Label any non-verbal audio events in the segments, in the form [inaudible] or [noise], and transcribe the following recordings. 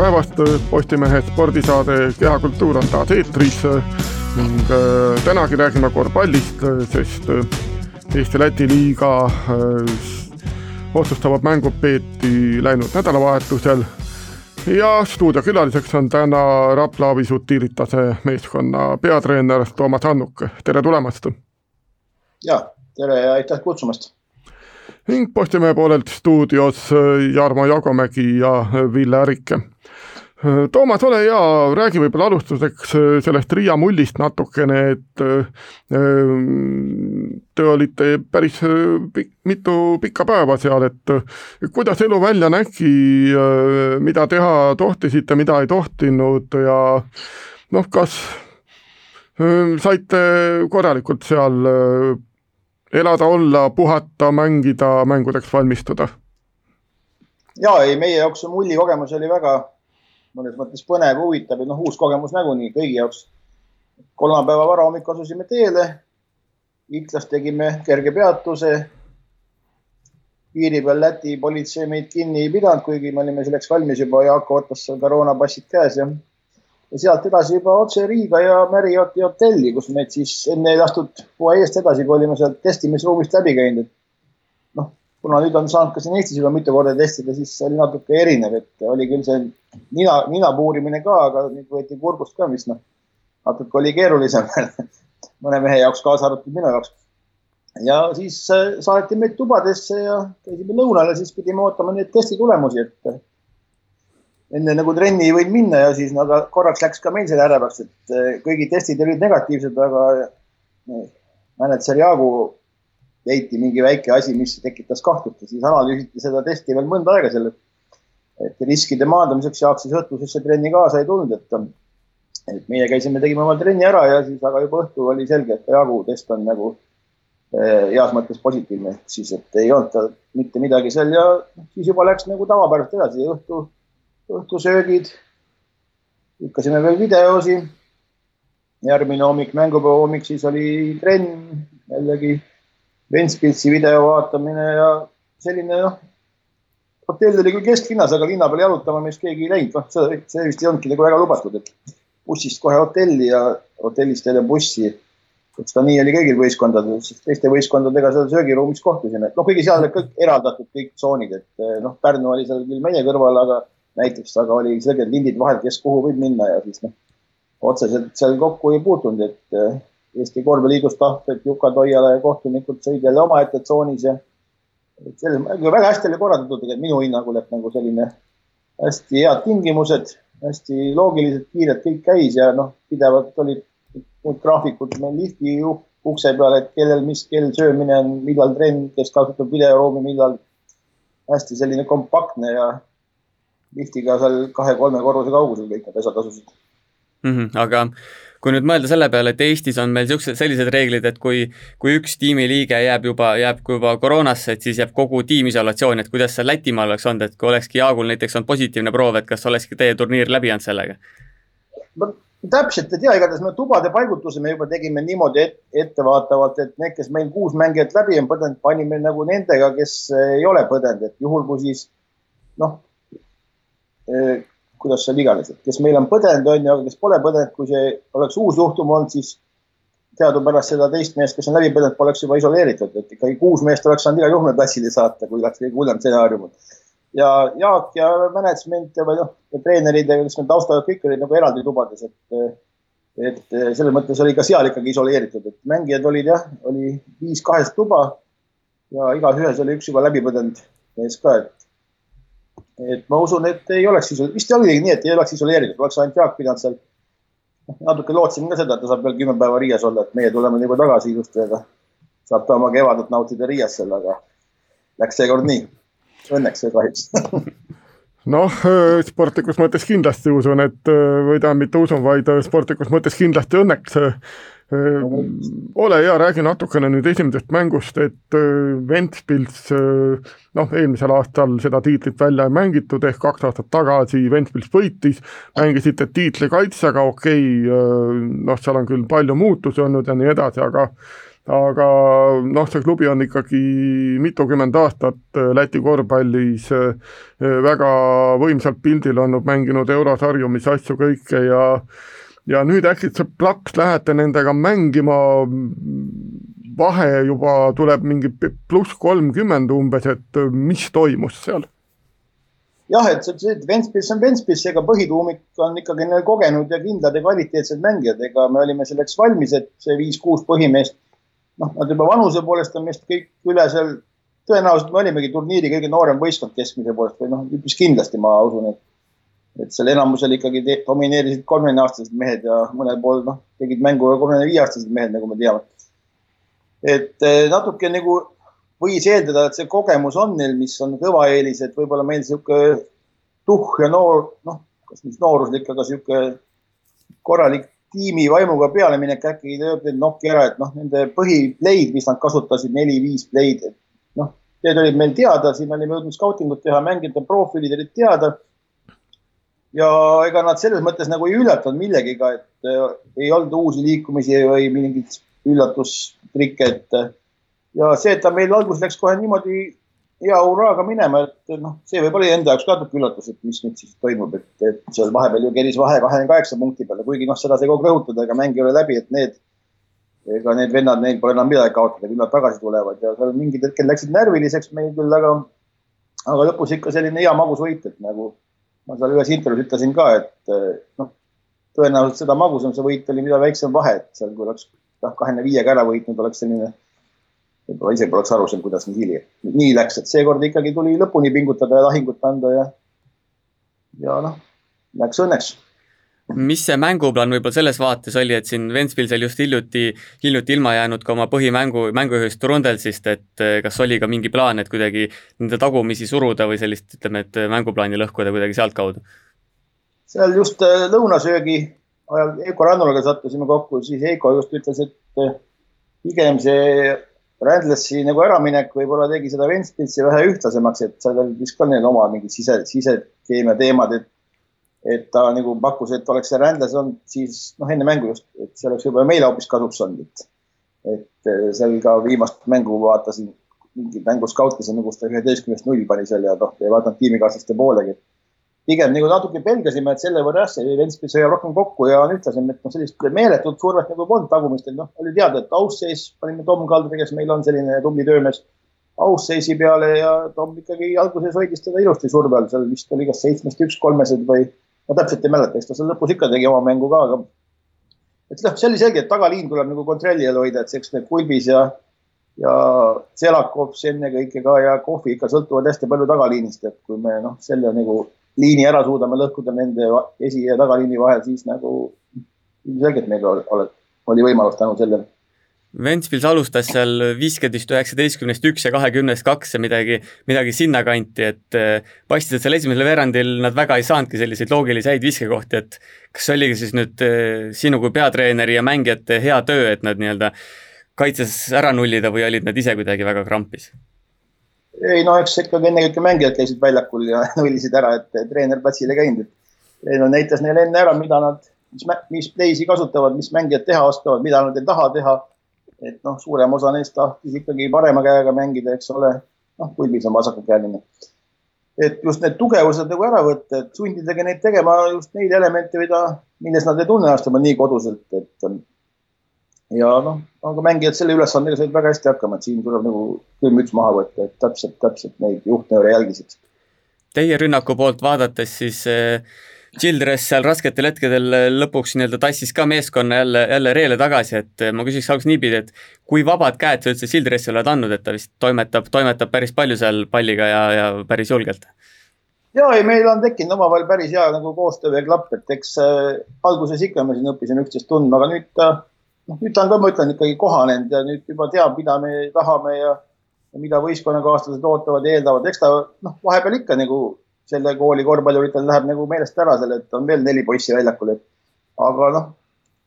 päevast, Postimehe spordisaade Kehakultuur on taas eetris ning äh, tänagi räägime korvpallist, sest äh, Eesti-Läti liiga äh, otsustavad mängud peeti läinud nädalavahetusel ja stuudiokülaliseks on täna Rapla Avisutiiritase meeskonna peatreener Toomas Annuk, tere tulemast! ja tere ja aitäh kutsumast! ning Postimehe poolelt stuudios Jarmo Jagomägi ja Ville Ärike. Toomas, ole hea, räägi võib-olla alustuseks sellest Riia mullist natukene, et te olite päris pik, mitu pikka päeva seal, et kuidas elu välja nägi, mida teha tohtisite, mida ei tohtinud ja noh, kas saite korralikult seal elada, olla, puhata, mängida, mängudeks valmistuda? jaa, ei meie jaoks see mulli kogemus oli väga mõnes mõttes põnev, huvitav ja noh, uus kogemus nagunii kõigi jaoks. kolmapäeva varahommik asusime teele. Iklas tegime kerge peatuse. piiri peal Läti politsei meid kinni ei pidanud, kuigi me olime selleks valmis juba. Jaako ootas seal koroonapassid käes ja ja sealt edasi juba otse Riiga ja Marrioti hotelli, kus meid siis enne ei lastud fuajeest edasi, kui olime sealt testimisruumist läbi käinud. noh, kuna nüüd on saanud ka siin Eestis juba mitu korda testida, siis see oli natuke erinev, et oli küll see nina, nina puurimine ka, aga nüüd võeti kurgust ka, mis noh, natuke oli keerulisem [laughs] mõne mehe jaoks, kaasa arvatud minu jaoks. ja siis äh, saati meid tubadesse ja käisime lõunale, siis pidime ootama neid testi tulemusi, et enne nagu trenni ei võinud minna ja siis no, aga korraks läks ka meil see ärevaks, et eh, kõigi testid olid negatiivsed, aga mänedžer Jaagu leiti mingi väike asi, mis tekitas kahtlust ja siis analüüsiti seda testi veel mõnda aega seal. et riskide maandamiseks Jaak siis õhtusesse trenni kaasa ei tulnud, et, et meie käisime, tegime oma trenni ära ja siis, aga juba õhtul oli selge, et Jaagu test on nagu eh, heas mõttes positiivne, siis, et ei olnud tal mitte midagi seal ja siis juba läks nagu tavapäraselt edasi õhtu õhtusöögid. lükkasime veel videosi. järgmine hommik, mängupäeva hommik, siis oli trenn, jällegi Ventspilsi video vaatamine ja selline noh. hotell oli küll kesklinnas, aga linna peal jalutama meist keegi ei läinud, noh, see, see vist ei olnudki nagu väga lubatud, et bussist kohe hotelli ja hotellist jälle bussi eks ta nii oli kõigil võistkondadel, siis teiste võistkondadega seal söögiruumis kohtusime, et noh, kuigi seal olid kõik eraldatud kõik tsoonid, et noh, Pärnu oli seal küll meie kõrval, aga näiteks, aga oli selgelt lindid vahel, kes kuhu võib minna ja siis noh, otseselt seal kokku ei puutunud, et eh, Eesti korvpalliliidust tahted Juka Toiala ja kohtunikud sõid jälle omaette tsoonis ja selles, väga hästi oli korraldatud tegelikult minu hinnangul, et nagu selline hästi head tingimused, hästi loogilised, kiired, kõik käis ja noh, pidevalt olid need graafikud meil lifti ukse peal, et kellel mis kell söömine on, millal trenn, kes kasutab videoruumi, millal. hästi selline kompaktne ja liftiga seal kahe-kolme korruse kaugusel kõik need asjad asusid mm. -hmm, aga kui nüüd mõelda selle peale, et Eestis on meil niisugused, sellised reeglid, et kui, kui üks tiimiliige jääb juba, jääb juba koroonasse, et siis jääb kogu tiim isolatsiooni, et kuidas see Lätimaal oleks olnud, et kui olekski Jaagul näiteks olnud positiivne proov, et kas olekski teie turniir läbi jäänud sellega? täpselt ei tea, igatahes me tubade paigutuse me juba tegime niimoodi et, ettevaatavalt, et need, kes meil kuus mängijat läbi on põdenud, panime nagu nendega, kes ei ole põdenud, et juhul kui siis noh kuidas seal iganes, et kes meil on põdenud, on ju, aga kes pole põdenud, kui see oleks uus juhtum olnud, siis teadupärast seda teist meest, kes on läbi põdenud, poleks juba isoleeritud, et ikkagi kuus meest oleks saanud igal juhul platsile saata, kui oleks kõige hullem stsenaarium. ja Jaak ja management ja noh, treenerid ja kes meil taustal kõik olid nagu eraldi tubades, et, et selles mõttes oli ka seal ikkagi isoleeritud, et mängijad olid jah, oli viis kahest tuba ja igas ühes oli üks juba läbi põdenud mees ka, et et ma usun, et ei oleks isoleeritud, vist oligi nii, et ei oleks isoleeritud, oleks ainult Jaak pidanud seal. Natuke lootsin ka seda, et ta saab veel kümme päeva Riias olla, et meie tuleme juba tagasi ilusti, aga saab ta oma kevadet nautida Riias seal, aga läks seekord nii. Õnneks või kahjuks [laughs] noh, sportlikus mõttes kindlasti usun, et või tähendab, mitte usun, vaid sportlikus mõttes kindlasti õnneks ole hea, räägi natukene nüüd esimesest mängust, et Ventspils noh, eelmisel aastal seda tiitlit välja ei mängitud, ehk kaks aastat tagasi Ventspils võitis, mängisite tiitli kaitsega, okei okay,, noh, seal on küll palju muutusi olnud ja nii edasi, aga aga noh, see klubi on ikkagi mitukümmend aastat Läti korvpallis väga võimsalt pildil olnud, mänginud eurosarju, mis asju kõike ja ja nüüd äkitselt plaks lähete nendega mängima, vahe juba tuleb mingi pluss kolmkümmend umbes, et mis toimus seal? jah, et see, Ventspils on Ventspils, ega põhituumik on ikkagi kogenud ja kindlad ja kvaliteetsed mängijad, ega me olime selleks valmis, et see viis-kuus põhimeest, noh, nad juba vanuse poolest on meist kõik üle seal, tõenäoliselt me olimegi turniiri kõige noorem võistkond keskmise poolest või noh, üpris kindlasti ma usun, et et seal enamusel ikkagi domineerisid kolmekümneaastased mehed ja mõnel pool noh, tegid mängu kolmekümne viie aastased mehed, nagu me teame. et eh, natuke nagu võis eeldada, et see kogemus on neil, mis on kõva eelis, et võib-olla meil sihuke tuhh ja noor, noh, kas nüüd nooruslik, aga sihuke korralik tiimi vaimuga pealeminek äkki lööb need nokki ära, et noh, nende põhipleid, mis nad kasutasid, neli-viis pleid, et noh, need olid meil teada, siin olime jõudnud skautingut teha, mängijate profiilid olid teada ja ega nad selles mõttes nagu ei üllatanud millegiga, et äh, ei olnud uusi liikumisi või mingeid üllatustrikke, et äh, ja see, et ta meil alguses läks kohe niimoodi hea hurraaga minema, et noh, see võib-olla oli enda jaoks ka natuke üllatus, et mis nüüd siis toimub, et, et seal vahepeal ju keris vahe kahekümne kaheksa punkti peale, kuigi noh, seda sai kogu aeg rõhutada, ega mäng ei ole läbi, et need, ega need vennad, neil pole enam midagi kaotada, küll nad tagasi tulevad ja seal mingid hetked läksid närviliseks meil küll, aga, aga lõpus ikka selline hea magus võit, et nagu ma seal ühes intervjuus ütlesin ka, et eh, noh, tõenäoliselt seda magusam see võit oli, mida väiksem vahe, et seal, kui oleks noh, kahekümne viiega ära võitnud, oleks selline, võib-olla ise poleks aru saanud, kuidas nii hili, nii läks, et seekord ikkagi tuli lõpuni pingutada ja lahingut anda ja, ja noh, läks õnneks mis see mänguplaan võib-olla selles vaates oli, et siin Ventspilsel just hiljuti, hiljuti ilma jäänud ka oma põhimängu, mängujuhist Rundelsist, et eh, kas oli ka mingi plaan, et kuidagi nende tagumisi suruda või sellist, ütleme, et mänguplaani lõhkuda kuidagi sealtkaudu? seal just eh, lõunasöögi ajal Heiko Rannulaga sattusime kokku, siis Heiko just ütles, et eh, pigem see Randlessi nagu äraminek võib-olla tegi seda Ventspilsi vähe ühtlasemaks, et seal olid vist ka neil oma mingid sise, sisekeemia teemad, et et ta nagu pakkus, et oleks see rändlas olnud, siis noh, enne mängu just, et see oleks võib-olla meile hoopis kasuks olnud, et, et eh, seal ka viimast mängu vaatasin, mingi mängu skautisin, kus ta üheteistkümnest null pani seal ja noh, ei vaadanud tiimikaaslaste poolegi. pigem nagu natuke pelgasime, et selle võrra jah, see Ventspils hoiab rohkem kokku ja on ühtlasem, et noh, sellist meeletut survet nagu polnud tagumistel, noh, oli teada, et ausseis panime Tom Kaldri, kes meil on selline tubli töömees ausseisi peale ja Tom ikkagi alguses hoidis teda ilusti surve all, seal vist oli kas seitsmest üks kolmesed või ma täpselt ei mäleta, eks ta seal lõpus ikka tegi oma mängu ka, aga et noh, see oli selge, et tagaliin tuleb nagu kontrolli all hoida, et eks need Kulbis ja, ja Selakovs ennekõike ka ja Kohvi ikka sõltuvad hästi palju tagaliinist, et kui me noh, selle nagu liini ära suudame lõhkuda nende esi- ja tagaliini vahel, siis nagu ilmselgelt meil oli võimalus tänu sellele Ventspils alustas seal viiskümmend üheksateistkümnest üks ja kahekümnest kaks ja midagi, midagi sinnakanti, et äh, paistis, et seal esimesel veerandil nad väga ei saanudki selliseid loogilisi häid viskekohti, et kas oligi siis nüüd äh, sinu kui peatreeneri ja mängijate hea töö, et nad nii-öelda kaitses ära nullida või olid nad ise kuidagi väga krampis? ei no eks ikkagi ennekõike mängijad käisid väljakul ja [laughs] nullisid ära, et treener platsil ei käinud, et treener näitas neile enne ära, mida nad, mis, mis play'si kasutavad, mis mängijad teha oskavad, mida nad ei taha teha et noh, suurem osa neist tahtis ikkagi parema käega mängida, eks ole. noh, pulbis on vasakukäeline. et just need tugevused nagu ära võtta, et sundidagi neid tegema just neid elemente, mida, milles nad ei tunne ennast oma nii koduselt, et. ja noh, aga mängijad selle ülesandega said väga hästi hakkama, et siin tuleb nagu küll müts maha võtta, et täpselt, täpselt neid juhtnööre jälgisid. Teie rünnaku poolt vaadates siis äh Childress seal rasketel hetkedel lõpuks nii-öelda tassis ka meeskonna jälle, jälle reele tagasi, et ma küsiks alguses niipidi, et kui vabad käed sa üldse Childressile oled andnud, et ta vist toimetab, toimetab päris palju seal palliga ja, ja päris julgelt? ja ei, meil on tekkinud omavahel päris hea nagu koostöö ja klapp, et eks äh, alguses ikka me siin õppisime üksteist tundma, aga nüüd ta, noh, nüüd ta on ka, ma ütlen, ikkagi kohanenud ja nüüd juba teab, mida me tahame ja, ja mida võistkonnakaaslased ootavad ja eeldavad, eks ta noh, vahepeal ikka nagu selle kooli korvpalluritel läheb nagu meelest ära selle, et on veel neli poissi väljakul, et aga noh,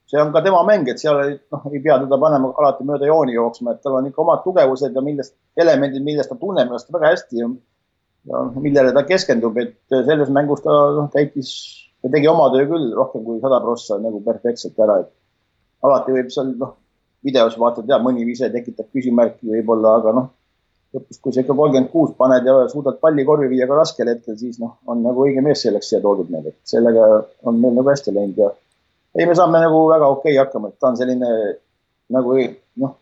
see on ka tema mäng, et seal noh, ei pea teda panema alati mööda jooni jooksma, et tal on ikka omad tugevused ja millest, elemendid, millest ta tunneb ennast väga hästi ja, ja millele ta keskendub, et selles mängus ta noh, täitis, ta tegi oma töö küll rohkem kui sada prossa nagu perfektselt ära, et alati võib seal noh, videos vaatad ja mõni ise tekitab küsimärki võib-olla, aga noh, lõpus, kui sa ikka kolmkümmend kuus paned ja suudad palli korvi viia ka raskel hetkel, siis noh, on nagu õige mees selleks siia toodud meil, et sellega on meil nagu hästi läinud ja ei, me saame nagu väga okei okay hakkama, et ta on selline nagu noh,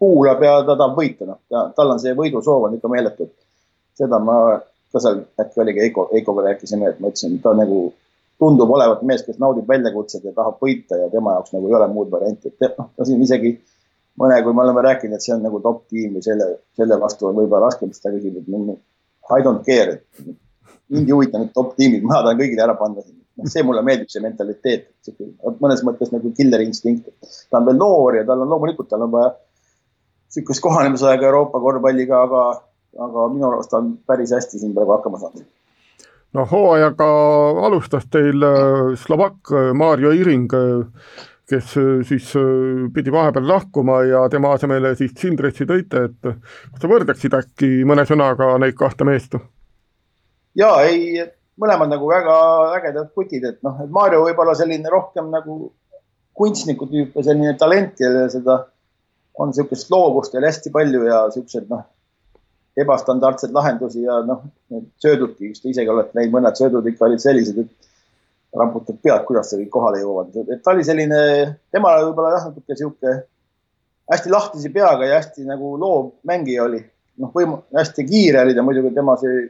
kuulab ja ta tahab võita, noh, tal on see võidusoov on ikka meeletu. seda ma ka seal äkki oligi Eiko, Eikoga rääkisime, et ma ütlesin, ta nagu tundub olevat mees, kes naudib väljakutsed ja tahab võita ja tema jaoks nagu ei ole muud varianti, et noh, ta siin isegi mõne, kui me oleme rääkinud, et see on nagu top tiim või selle, selle vastu on võib-olla raskem seda küsida, et I don't care, et mind ei huvita need top tiimid, ma tahan kõigile ära panna. noh, see mulle meeldib, see mentaliteet, mõnes mõttes nagu killer instinkt. ta on veel noor ja tal on loomulikult, tal on vaja sihukest kohanemisaega Euroopa korvpalliga, aga, aga minu arust ta on päris hästi siin praegu hakkama saanud no hooajaga alustas teil äh, Slovakk äh, Mario Iring, äh, kes siis pidi vahepeal lahkuma ja tema asemele siis Sindretsi tõite, et kas sa võrdleksid äkki mõne sõnaga neid kahte meest? ja ei, mõlemad nagu väga ägedad kutid, et noh, et Mario võib-olla selline rohkem nagu kunstniku tüüp ja selline talent ja seda on niisugust loovust veel hästi palju ja siuksed noh ebastandardseid lahendusi ja noh, söödudki, kus te isegi olete näinud, mõned söödud ikka olid sellised, et raputab pead, kuidas see kõik kohale jõuavad. et ta oli selline, tema võib-olla jah, natuke sihuke hästi lahtise peaga ja hästi nagu loov mängija oli. noh, võim-, hästi kiire oli ta muidugi, tema see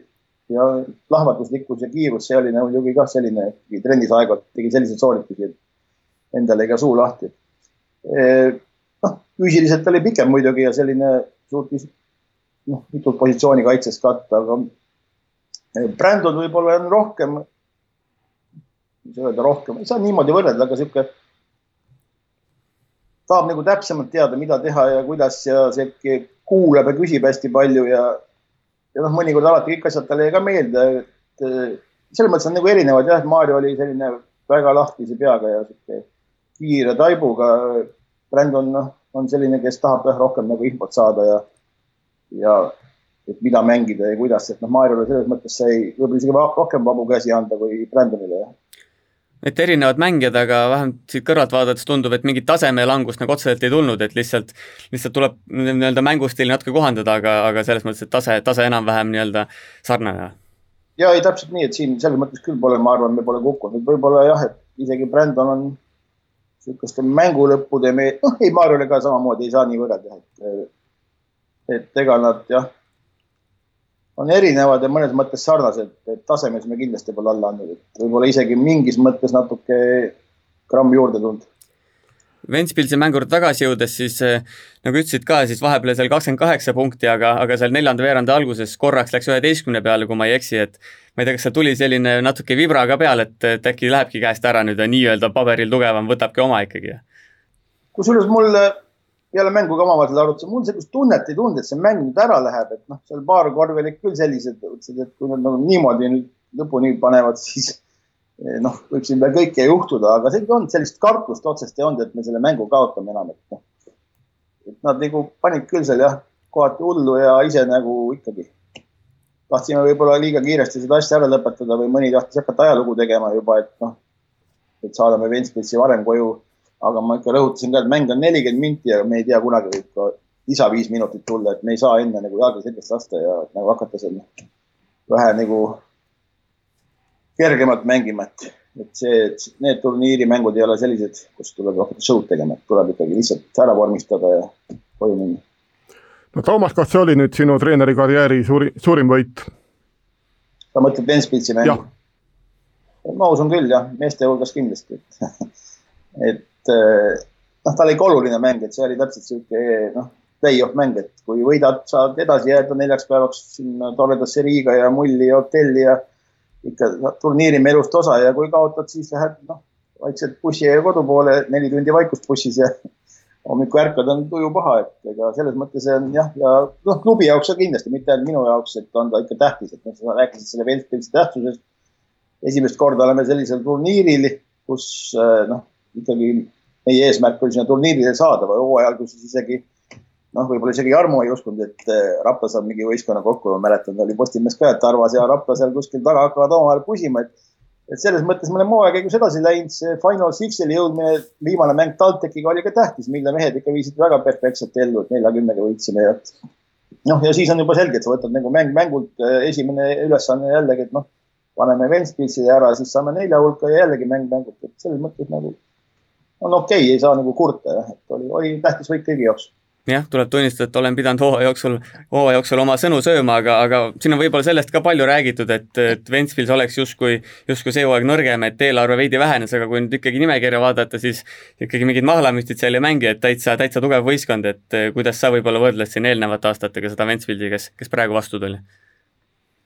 ja plahvatuslikkus ja kiirus, see oli muidugi kah selline, trennis aeg-ajalt tegi selliseid sooritusi, et endal jäi ka suu lahti. noh, füüsiliselt oli pikem muidugi ja selline suutis noh, mitut positsiooni kaitses katta, aga Brandon võib-olla on rohkem, mis öelda rohkem, ei saa niimoodi võrrelda, aga sihuke tahab nagu täpsemalt teada, mida teha ja kuidas ja see kuulab ja küsib hästi palju ja, ja noh, mõnikord alati kõik asjad talle ka meelde, et selles mõttes on nagu erinevad jah, et Maarja oli selline väga lahtise peaga ja sihuke kiire taibuga. Brandon noh, on selline, kes tahab jah rohkem nagu infot saada ja ja et mida mängida ja kuidas, et noh, Mariole selles mõttes sai võib-olla isegi rohkem vabu käsi anda kui Brandonile, jah et erinevad mängijad, aga vähemalt siit kõrvalt vaadates tundub, et mingit tasemelangust nagu otseselt ei tulnud, et lihtsalt, lihtsalt tuleb nii-öelda mängustiili natuke kohandada, aga, aga selles mõttes, et tase, tase enam-vähem nii-öelda sarnane. ja ei, täpselt nii, et siin selles mõttes küll pole, ma arvan, me pole kukkunud, võib-olla jah, et isegi Brandon on sihukeste mängulõppude me-, noh, ei, Mariole ka samamoodi ei saa nii võrrelda, et et ega nad jah, on erinevad ja mõnes mõttes sarnased, et tasemes me kindlasti pole alla andnud, et võib-olla isegi mingis mõttes natuke gramm juurde tulnud. Ventspilsi mängu juurde tagasi jõudes, siis eh, nagu ütlesid ka, siis vahepeal seal kakskümmend kaheksa punkti, aga, aga seal neljanda veerandi alguses korraks läks üheteistkümne peale, kui ma ei eksi, et ma ei tea, kas seal tuli selline natuke vibra ka peale, et, et äkki lähebki käest ära nüüd ja nii-öelda paberil tugevam võtabki oma ikkagi? kusjuures mul peale mängu ka omavahel seda arutasime, mul sellist tunnet ei tulnud, et see mäng nüüd ära läheb, et noh, seal paar korvi olid küll sellised, ütlesid, et kui nad nagu niimoodi nüüd lõpuni panevad, [laughs] siis eh, noh, võib siin veel kõike juhtuda, aga see ei olnud sellist kartust otsest ei olnud, et me selle mängu kaotame enam, et noh. et nad nagu panid küll seal jah, kohati hullu ja ise nagu ikkagi tahtsime võib-olla liiga kiiresti seda asja ära lõpetada või mõni tahtis hakata ajalugu tegema juba, et noh, et saadame Ventspilsi varem koju aga ma ikka rõhutasin ka, et mäng on nelikümmend minti ja me ei tea, kunagi võib ka lisa viis minutit tulla, et me ei saa enne nagu jalga selgest lasta ja nagu hakata seal vähe nagu kergemalt mängima, et, et see, need turniirimängud ei ole sellised, kus tuleb hakata show'd tegema, et tuleb ikkagi lihtsalt ära vormistada ja koju minna. no Toomas, kas see oli nüüd sinu treeneri karjääri suuri, suurim võit? sa mõtled Ventspilsi mängu? ma usun küll jah, meeste hulgas kindlasti, et [laughs] et et noh, tal ikka oluline mäng, et see oli täpselt sihuke noh, play-off mäng, et kui võidad, saad edasi jääda neljaks päevaks sinna toredasse Riiga ja mulli ja hotelli ja ikka turniiri melust osa ja kui kaotad, siis lähed noh, vaikselt bussi kodu poole, neli tundi vaikust bussis ja hommikul ärkad, on tuju paha, et ega selles mõttes on jah, ja noh, klubi jaoks ka kindlasti, mitte ainult minu jaoks, et on ta ikka tähtis, et noh, sa rääkisid selle Ventspilsi tähtsusest. esimest korda oleme sellisel turniiril, kus noh, ikkagi meie eesmärk oli sinna turniirile saada või hooaja alguses isegi noh, võib-olla isegi Jarmo ei uskunud, et eh, Rapla saab mingi võistkonna kokku, ma mäletan, oli Postimees ka, et Arvas ja Rapla seal kuskil taga hakkavad omavahel pusima, et et selles mõttes me oleme hooaja käigus edasi läinud, see Final Six'ile jõudmine, viimane mäng TalTechiga oli ka tähtis, mille mehed ikka viisid väga perfektselt ellu, et neljakümnega võitsime ja noh, ja siis on juba selge, et sa võtad nagu mäng mängult, äh, esimene ülesanne jällegi, et noh, paneme Ventspilsile ära, siis saame nelja hulka ja jällegi mäng mängult, et selles mõttes nagu on okei okay,, ei saa nagu kurta jah, et oli, oli tähtis võit kõigi jaoks jah, tuleb tunnistada, et olen pidanud hooaja jooksul, hooaja jooksul oma sõnu sööma, aga, aga siin on võib-olla sellest ka palju räägitud, et, et Ventspils oleks justkui, justkui see hooaeg nõrgem, et eelarve veidi vähenes, aga kui nüüd ikkagi nimekirja vaadata, siis ikkagi mingid mahlamüstid seal ei mängi, et täitsa, täitsa tugev võistkond, et kuidas sa võib-olla võrdled siin eelnevate aastatega seda Ventspilsi, kes, kes praegu vastu tuli?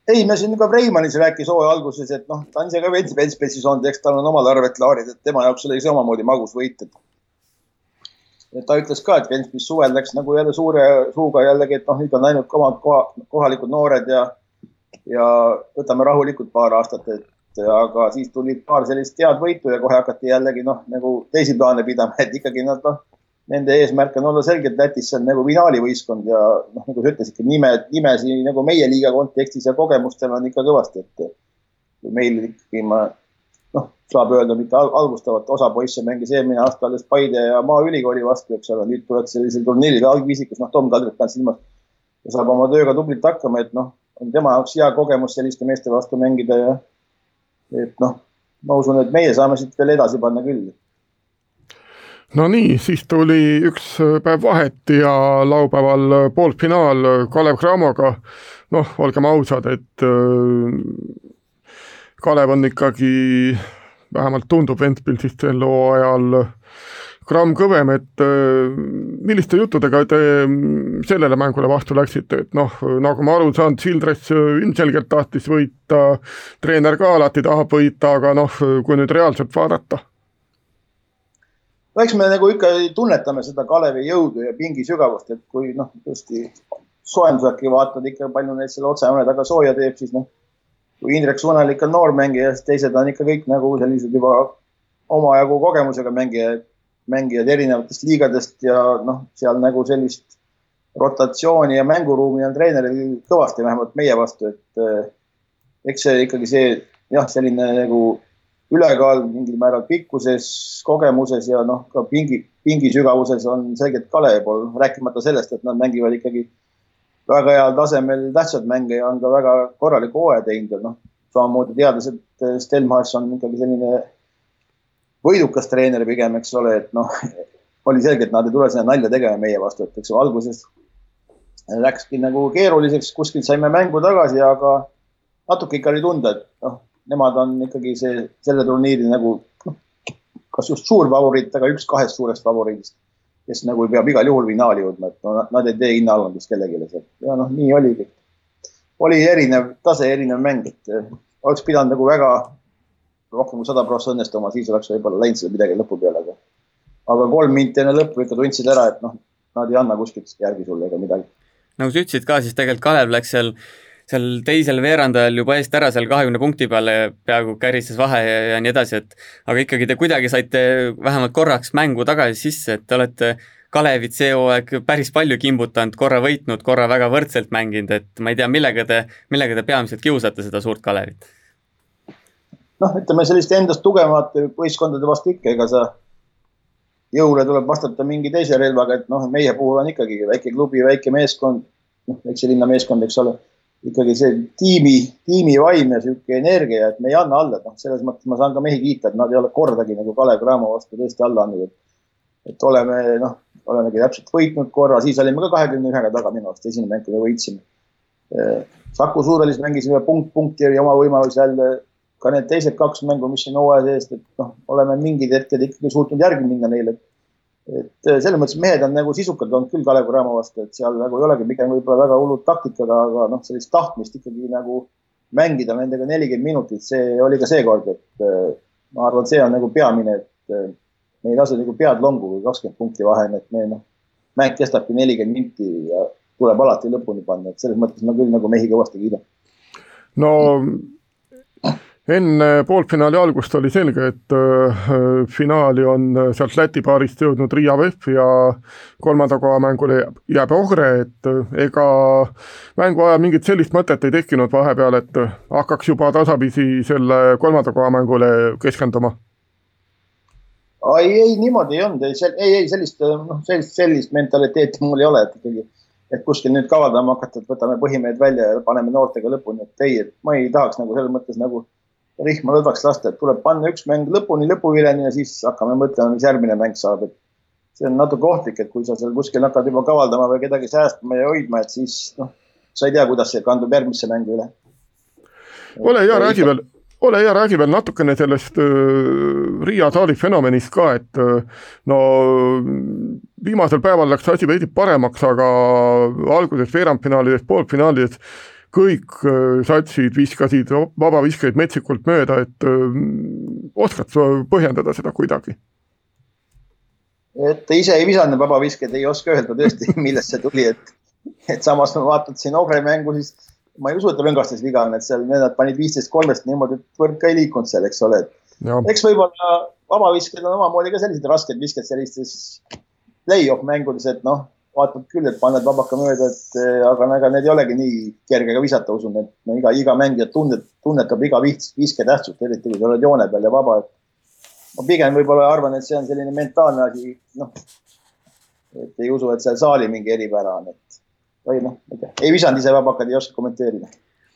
Ei, me siin ka Reimannis rääkis hooaja alguses, et noh, ta on ise ka Ventspilsis olnud, eks tal on omad arved klaarid, et tema jaoks oli see omamoodi magus võit, et ta ütles ka, et Ventspils suvel läks nagu jälle suure suuga jällegi, et noh, nüüd on ainult omad koha, kohalikud noored ja, ja võtame rahulikult paar aastat, et aga siis tuli paar sellist head võitu ja kohe hakati jällegi noh, nagu teisi plaane pidama, et ikkagi nad noh, nende eesmärk on olla selgelt Lätis, on nagu finaalivõistkond ja noh, nagu sa ütlesid, nime, nimesi nagu meie liiga kontekstis ja kogemustel on ikka kõvasti, et meil ikkagi ma noh, saab öelda, mitte algustavat osa poisse mängis eelmine aasta alles Paide ja Maaülikooli vastu, eks ole, nüüd tuled sellisel turniiril algviisikus, noh, Tom Kadrit pean silmas. saab oma tööga tublilt hakkama, et noh, on tema jaoks hea kogemus selliste meeste vastu mängida ja et noh, ma usun, et meie saame siit veel edasi panna küll no nii, siis tuli üks päev vahet ja laupäeval poolfinaal Kalev Cramoga. noh, olgem ausad, et Kalev on ikkagi, vähemalt tundub Ventspilsist sel hooajal gramm kõvem, et äh, milliste juttudega te sellele mängule vastu läksite, et noh, nagu ma aru saan, Childress ilmselgelt tahtis võita, treener ka alati tahab võita, aga noh, kui nüüd reaalselt vaadata. No eks me nagu ikka tunnetame seda Kalevi jõudu ja pingi sügavust, et kui noh, tõesti soojendusjärgi vaatad ikka, palju neid selle otsejoone taga sooja teeb, siis noh kui Indrek Suunal ikka noor mängija, siis teised on ikka kõik nagu sellised juba omajagu kogemusega mängijad, mängijad erinevatest liigadest ja noh, seal nagu sellist rotatsiooni ja mänguruumi on treeneril kõvasti, vähemalt meie vastu, et eh, eks see ikkagi see jah, selline nagu ülekaal mingil määral pikkuses, kogemuses ja noh, ka pingi, pingi sügavuses on selgelt Kalevi pool, rääkimata sellest, et nad mängivad ikkagi väga heal tasemel tähtsad mänge ja on ka väga korraliku hooaja teinud ja noh, samamoodi teades, et eh, Stelmachs on ikkagi selline võidukas treener pigem, eks ole, et noh, [laughs] oli selge, et nad ei tule sinna nalja tegema meie vastu, et eks ju alguses läkski nagu keeruliseks, kuskilt saime mängu tagasi, aga natuke ikka oli tunda, et noh, nemad on ikkagi see, selle turniiri nagu kas just suur favoriit, aga üks kahest suurest favoriidist kes nagu peab igal juhul finaali jõudma, et no, nad ei tee hinnaalandust kellelegi seal ja noh, nii oligi. oli erinev tase, erinev mäng, et eh, oleks pidanud nagu väga rohkem kui sada prossa õnnestuma, siis oleks võib-olla läinud selle midagi lõpu peale, aga, aga kolm minti enne lõppu ikka tundsid ära, et noh, nad ei anna kuskilt järgi sulle ega midagi. nagu sa ütlesid ka, siis tegelikult Kalev läks seal seal teisel veerandajal juba eest ära seal kahekümne punkti peale, peaaegu käristas vahe ja, ja nii edasi, et aga ikkagi te kuidagi saite vähemalt korraks mängu tagasi sisse, et te olete Kalevit see hooaeg päris palju kimbutanud, korra võitnud, korra väga võrdselt mänginud, et ma ei tea, millega te, millega te peamiselt kiusate seda suurt Kalevit? noh, ütleme selliste endast tugevamate võistkondade vastu ikka, ega sa jõule tuleb vastata mingi teise relvaga, et noh, meie puhul on ikkagi väike klubi, väike meeskond, noh, väikse linna meeskond, eks ole ikkagi see tiimi, tiimivaim ja sihuke energia, et me ei anna alla, et noh, selles mõttes ma saan ka mehi kiita, et nad ei ole kordagi nagu Kalev Cramo vastu tõesti alla andnud, et. et oleme noh, olemegi täpselt võitnud korra, siis olime ka kahekümne ühega taga minu arust, esimene mäng, kui me võitsime. Saku Suurhallis mängisime punkt punkti ja oma võimalus jälle ka need teised kaks mängu, mis siin hooaja seest, et noh, oleme mingid hetked ikkagi suutnud järgi minna neile et äh, selles mõttes mehed on nagu sisukad olnud küll Kalev Cramo vastu, et seal nagu ei olegi pigem võib-olla väga hullud taktikad, aga noh, sellist tahtmist ikkagi nagu mängida nendega nelikümmend minutit, see oli ka seekord, et äh, ma arvan, see on nagu peamine, et äh, me ei lase nagu pead longu, kui kakskümmend punkti vahe on, et me noh, mäng kestabki nelikümmend minti ja tuleb alati lõpuni panna, et selles mõttes ma küll nagu mehi kõvasti kiidan. no enne poolfinaali algust oli selge, et äh, finaali on sealt Läti paarist jõudnud Riia VEF ja kolmanda koha mängule jääb, Ohre, et äh, ega mängu ajal mingit sellist mõtet ei tekkinud vahepeal, et äh, hakkaks juba tasapisi selle kolmanda koha mängule keskenduma? ei, ei niimoodi ei olnud, ei, ei sellist, noh, sellist, sellist mentaliteeti mul ei ole, et ikkagi et kuskil nüüd kavaldama hakata, et võtame põhimehed välja ja paneme noortega lõpuni, et ei, et ma ei tahaks nagu selles mõttes nagu rihma lõdvaks lasta, et tuleb panna üks mäng lõpuni, lõpuviljani ja siis hakkame mõtlema, mis järgmine mäng saab, et see on natuke ohtlik, et kui sa seal kuskil hakkad juba kavaldama või kedagi säästma ja hoidma, et siis noh, sa ei tea, kuidas see kandub järgmisse mängu üle. ole hea, räägi veel, ole hea, räägi veel natukene sellest äh, Riia saali fenomenist ka, et äh, no viimasel päeval läks asi veidi paremaks, aga alguses veerandfinaalides, poolfinaalides kõik äh, satsid viskasid vabaviskeid metsikult mööda, et äh, oskad sa põhjendada seda kuidagi? et ise ei visanud vabaviskeid, ei oska öelda tõesti, [laughs] millest see tuli, et, et samas ma vaatan siin Ogre mängu, siis ma ei usu, et rõngastes viga on, et seal nad panid viisteist kolmest niimoodi, et võrk ka ei liikunud seal, eks ole. eks võib-olla vabavisked on omamoodi ka sellised rasked visked sellistes play-off mängudes, et noh vaatad küll, et paned vabaka mööda, et eh, aga ega need ei olegi nii kerge ka visata, usun, et no iga, iga mängija tunnet, tunnetab iga vis, viske tähtsust, eriti kui sa oled joone peal ja vaba, ma pigem võib-olla arvan, et see on selline mentaalne asi, noh. et ei usu, et seal saali mingi eripära on, et või noh, ei visanud ise vabakad, ei oska kommenteerida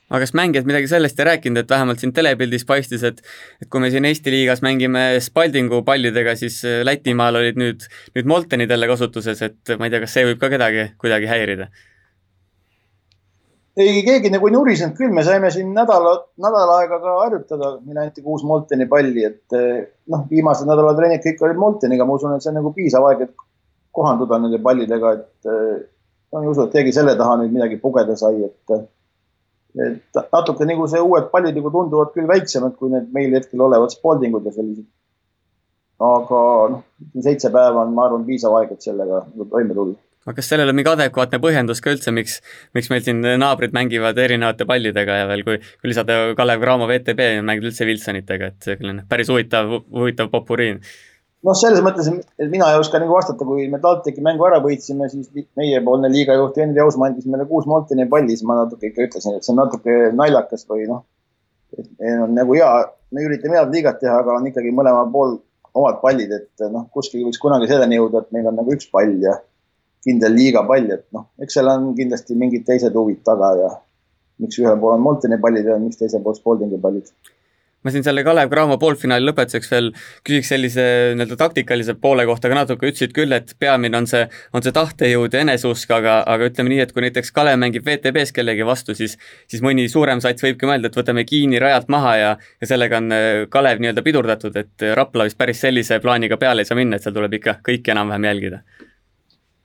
aga kas mängijad midagi sellest ei rääkinud, et vähemalt siin telepildis paistis, et et kui me siin Eesti liigas mängime Spaldingu pallidega, siis äh, Lätimaal olid nüüd, nüüd Moltenid jälle kasutuses, et ma ei tea, kas see võib ka kedagi kuidagi häirida? ei, keegi nagu ei nurisenud küll, me saime siin nädala, nädal aega ka harjutada, meile anti kuus Molteni palli, et äh, noh, viimased nädala trennid kõik olid Molteniga, ma usun, et see on nagu piisav aeg, et kohanduda nende pallidega, et äh, no ei usu, et keegi selle taha nüüd midagi pugeda sai, et et natuke nagu see uued pallid nagu tunduvad küll väiksemad kui need meil hetkel olevad Spaldingud ja sellised. aga noh, seitse päeva on, ma arvan, piisav aeg, et sellega toime tulla. aga kas sellel on mingi adekvaatne põhjendus ka üldse, miks, miks meil siin naabrid mängivad erinevate pallidega ja veel, kui, kui lisada Kalev Cramo VTB mängib üldse Wilsonitega, et selline päris huvitav, huvitav popuriin noh, selles mõttes, mina ei oska nagu vastata, kui me TalTechi mängu ära võitsime, siis meiepoolne liigajuht Henri Ausmaa andis meile kuus Molteni palli, siis ma natuke ikka ütlesin, et see on natuke naljakas või noh, nagu hea, me üritame head liigat teha, aga on ikkagi mõlemal pool omad pallid, et noh, kuskil võiks kunagi selleni jõuda, et meil on nagu üks pall ja kindel liigapall, et noh, eks seal on kindlasti mingid teised huvid taga ja miks ühel pool on Molteni pallid ja miks teisel pool Spaldingi pallid ma siin selle Kalev Cramo poolfinaali lõpetuseks veel küsiks sellise nii-öelda taktikalise poole kohta ka natuke, ütlesid küll, et peamine on see, on see tahtejõud ja eneseusk, aga, aga ütleme nii, et kui näiteks Kalev mängib WTB-s kellegi vastu, siis siis mõni suurem sats võibki mõelda, et võtame Kiini rajalt maha ja ja sellega on äh, Kalev nii-öelda pidurdatud, et Rapla vist päris sellise plaaniga peale ei saa minna, et seal tuleb ikka kõike enam-vähem jälgida.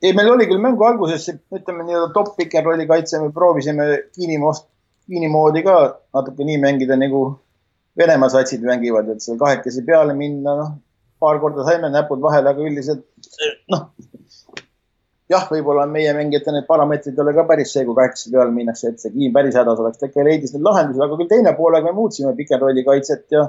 Ei, meil oli küll mängu alguses, ütleme nii-öelda top pick and rolli kaitse, me proovisime Kiini, Kiini moodi ka natuke nii mängida nagu Venemaa satsid mängivad, et seal kahekesi peale minna, noh, paar korda saime näpud vahele, aga üldiselt noh, jah, võib-olla meie mängijate need parameetrid ei ole ka päris see, kui kahekesi peale minnakse, et see Kiin päris hädas oleks, ta ikka leidis need lahendused, aga küll teine poolega me muutsime pikenrolli kaitset ja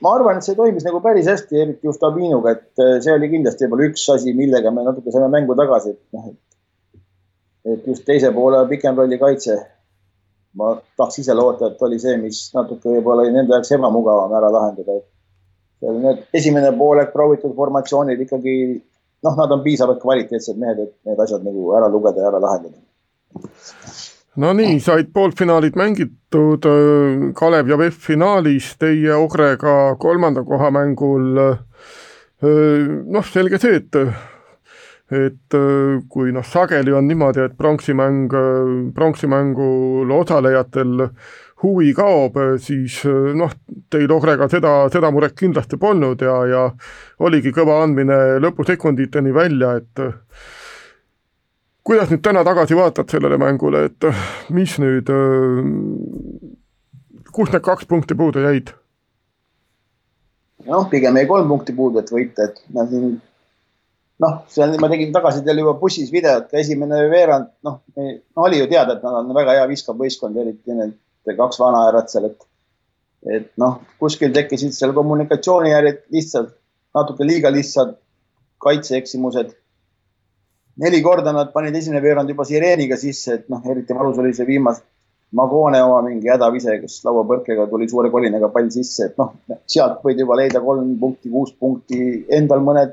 ma arvan, et see toimis nagu päris hästi, eriti just Abinuga, et see oli kindlasti võib-olla üks asi, millega me natuke saime mängu tagasi, et noh, et, et just teise poole pikenrolli kaitse ma tahaks ise loota, et oli see, mis natuke võib-olla oli nende jaoks ebamugavam ära lahendada, et need esimene poolek proovitud formatsioonid ikkagi noh, nad on piisavalt kvaliteetsed mehed, et need asjad nagu ära lugeda ja ära lahendada. no nii, said poolfinaalid mängitud, Kalev ja VEF finaalis, teie Ogrega kolmanda koha mängul. noh, selge see, et et äh, kui noh, sageli on niimoodi, et pronksimäng, äh, pronksimängul osalejatel huvi kaob, siis äh, noh, teil Ohrega seda, seda muret kindlasti polnud ja, ja oligi kõva andmine lõpusekunditeni välja, et kuidas nüüd täna tagasi vaatad sellele mängule, et mis nüüd, kust need kaks punkti puudu jäid? noh, pigem jäi kolm punkti puudu, et võita, et ma siin noh, on, ma tegin tagasitel juba bussis videot, ka esimene veerand, noh no,, oli ju teada, et nad on väga hea viskav võistkond, eriti need kaks vana härrat seal, et et noh, kuskil tekkisid seal kommunikatsioonijärjed lihtsalt natuke liiga lihtsad kaitseeksimused. neli korda nad panid esimene veerand juba sireeniga sisse, et noh, eriti valus oli see viimase Magone oma mingi hädavise, kus lauapõrkega tuli suure kolinaga pall sisse, et noh, sealt võid juba leida kolm punkti, kuus punkti, endal mõned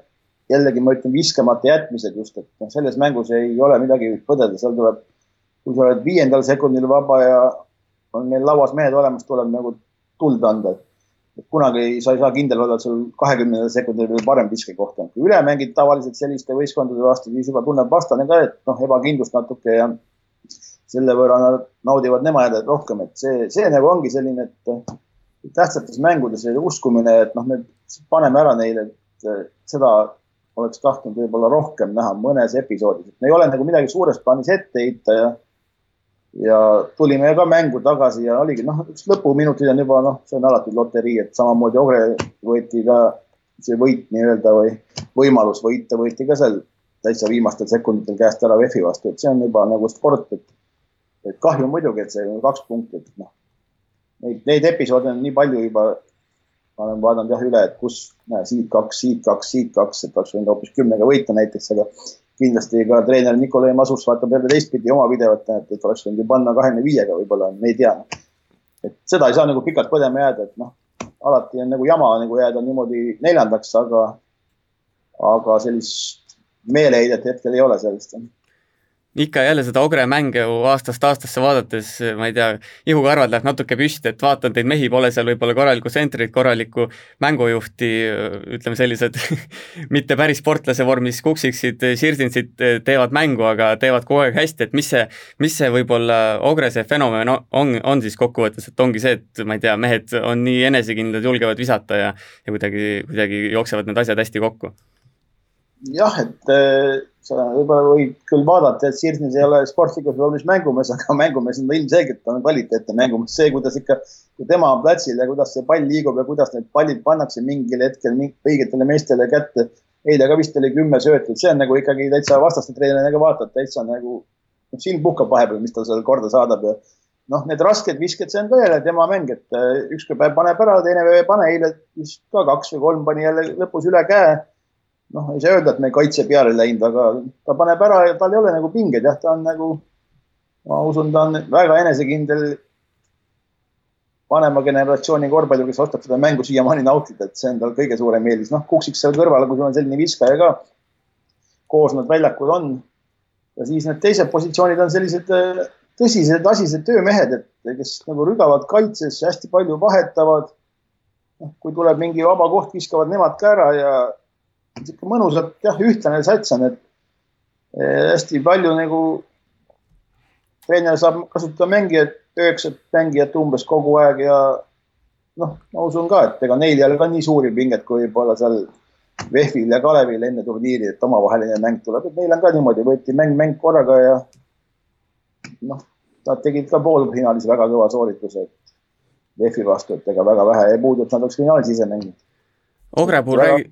jällegi ma ütlen viskamata jätmised just, et noh, selles mängus ei ole midagi põdeda, seal tuleb, kui sa oled viiendal sekundil vaba ja on meil lauas mehed olemas, tuleb nagu tuld anda. et kunagi sa ei saa kindel olla, et sul kahekümnendal sekundil veel parem viskekoht on. kui üle mängid tavaliselt selliste võistkondade vastu, siis juba tunneb vastane ka, et noh, ebakindlust natuke ja selle võrra nad naudivad nemad rohkem, et see, see nagu ongi selline, et tähtsates mängudes uskumine, et noh, me paneme ära neile, et seda oleks tahtnud võib-olla rohkem näha mõnes episoodis, et ei ole nagu midagi suures plaanis ette heita ja ja tulime ka mängu tagasi ja oligi noh, üks lõpuminutid on juba noh, see on alati loterii, et samamoodi Ogre võeti ka see võit nii-öelda või võimalus võita võeti ka seal täitsa viimastel sekunditel käest ära VEF-i vastu, et see on juba nagu sport, et, et kahju muidugi, et see kaks punkti, et noh, neid, neid episoode on nii palju juba. Ma olen vaadanud jah üle, et kus, näe siit kaks, siit kaks, siit kaks, et oleks võinud hoopis kümnega võita näiteks, aga kindlasti ka treener Nikolai Masus vaatab jälle teistpidi oma videot, et, et oleks võinud ju panna kahekümne viiega võib-olla, me ei tea. et seda ei saa nagu pikalt põdema jääda, et noh, alati on nagu jama nagu jääda niimoodi neljandaks, aga, aga sellist meeleheidet hetkel ei ole sellest ikka jälle seda Ogre mänge ju aastast aastasse vaadates, ma ei tea, ihukarvad läheb natuke püsti, et vaatan neid mehi, pole seal võib-olla korralikku sentrit, korralikku mängujuhti, ütleme sellised [laughs] mitte päris sportlase vormis kuksiksid, sirdintsid teevad mängu, aga teevad kogu aeg hästi, et mis see, mis see võib-olla Ogre see fenomen on, on siis kokkuvõttes, et ongi see, et ma ei tea, mehed on nii enesekindlad, julgevad visata ja ja kuidagi, kuidagi jooksevad need asjad hästi kokku jah, et äh, sa võib-olla võid küll vaadata, et Sirsnis ei ole sportlikult valmis mängumees, [laughs] aga mängumees on ta ilmselgelt, on kvaliteetne mängumees. see, kuidas ikka, kui tema on platsil ja kuidas see pall liigub ja kuidas need pallid pannakse mingil hetkel õigetele meestele kätte. eile ka vist oli kümme söötud, see on nagu ikkagi täitsa vastaste treenerina ka vaatad, täitsa nagu noh, silm puhkab vahepeal, mis ta seal korda saadab ja noh, need rasked visked, see on ka jälle tema mäng, et äh, ükskord paneb ära, teine ei pane, eile vist ka kaks või kolm pani jälle lõpus üle käe noh, ei saa öelda, et me kaitse peale läinud, aga ta paneb ära ja tal ei ole nagu pingeid, jah, ta on nagu, ma usun, ta on väga enesekindel vanema generatsiooni korvpallur, kes oskab seda mängu siiamaani nautida, et see on tal kõige suurem eelis. noh, kuksiks seal kõrval, kui sul on selline viskaja ka, koos nad väljakul on. ja siis need teised positsioonid on sellised äh, tõsised, asised töömehed, et kes nagu rügavad kaitses, hästi palju vahetavad. noh, kui tuleb mingi vaba koht, viskavad nemad ka ära ja sihuke mõnusalt jah, ühtlane sats on, et eh, hästi palju nagu treener saab kasutada mängijat, üheksat mängijat umbes kogu aeg ja noh, ma usun ka, et ega neil ei ole ka nii suuri pinget kui võib-olla seal VEF-il ja Kalevil enne turniiri, et omavaheline mäng tuleb, et neil on ka niimoodi, võeti mäng, mäng korraga ja noh, nad tegid ka poolfinaalis väga kõva soorituse VEF-i vastu, et ega väga vähe ei puudu, et nad oleks finaalis ise mänginud. Ogre puhul räägi-,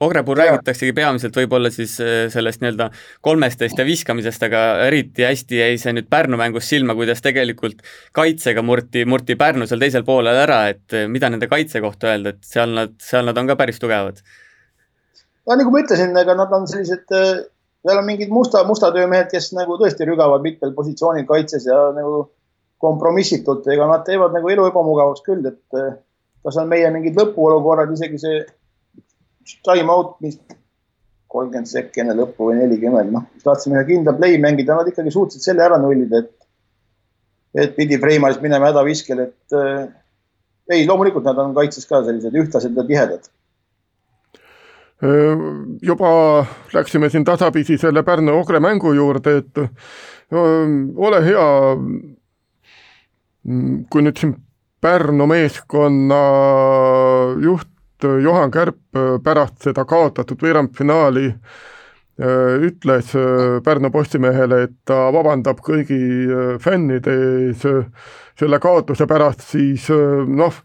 Ogre puhul räägitaksegi peamiselt võib-olla siis äh, sellest nii-öelda kolmestest ja viskamisest, aga eriti hästi jäi see nüüd Pärnu mängus silma, kuidas tegelikult kaitsega murti, murti Pärnu seal teisel poolel ära, et äh, mida nende kaitse kohta öelda, et seal nad, seal nad on ka päris tugevad. no nagu ma ütlesin, ega nad on sellised, äh, seal on mingid musta, musta töömehed, kes nagu tõesti rügavad mitmel positsioonil kaitses ja nagu kompromissitult, ega nad teevad nagu elu ebamugavaks küll, et kas on meie mingid lõpuolukorrad, isegi see time out, mis kolmkümmend sekki enne lõppu või nelikümmend, noh, tahtsime ühe kindla play mängida, nad ikkagi suutsid selle ära nullida, et, et pidi Freimalis minema hädaviskel, et äh, ei, loomulikult nad on kaitses ka sellised ühtlased ja tihedad. Äh, juba läksime siin tasapisi selle Pärnu-Ogre mängu juurde, et ole hea, kui nüüd siin Pärnu meeskonna juht Juhan Kärp äh, pärast seda kaotatud veerandfinaali äh, ütles äh, Pärnu Postimehele, et ta vabandab kõigi fännide ees selle kaotuse pärast, siis noh,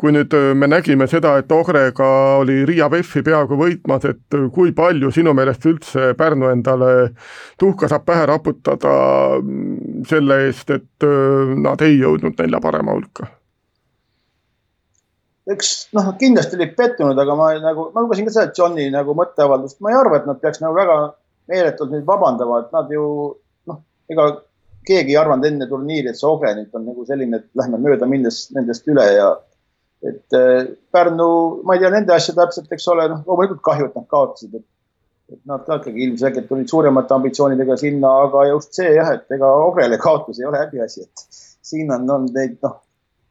kui nüüd me nägime seda, et Ogrega oli Riia VEF-i peaaegu võitmas, et kui palju sinu meelest üldse Pärnu endale tuhka saab pähe raputada mm, selle eest, et nad ei jõudnud nelja parema hulka? Eks noh, kindlasti olid pettunud, aga ma nagu, ma lugesin ka seda Johni nagu mõtteavaldust, ma ei arva, et nad peaks nagu väga meeletult nüüd vabandama, et nad ju noh, ega keegi ei arvanud enne turniiri, et see Ogre nüüd on nagu selline, et lähme mööda minnes nendest üle ja et äh, Pärnu, ma ei tea nende asja täpselt, eks ole, noh, loomulikult kahju, et nad kaotasid, et et nad ka ikkagi ilmselgelt tulid suuremate ambitsioonidega sinna, aga just see jah, et ega Ogrele kaotus ei ole häbiasi, et siin on olnud neid noh,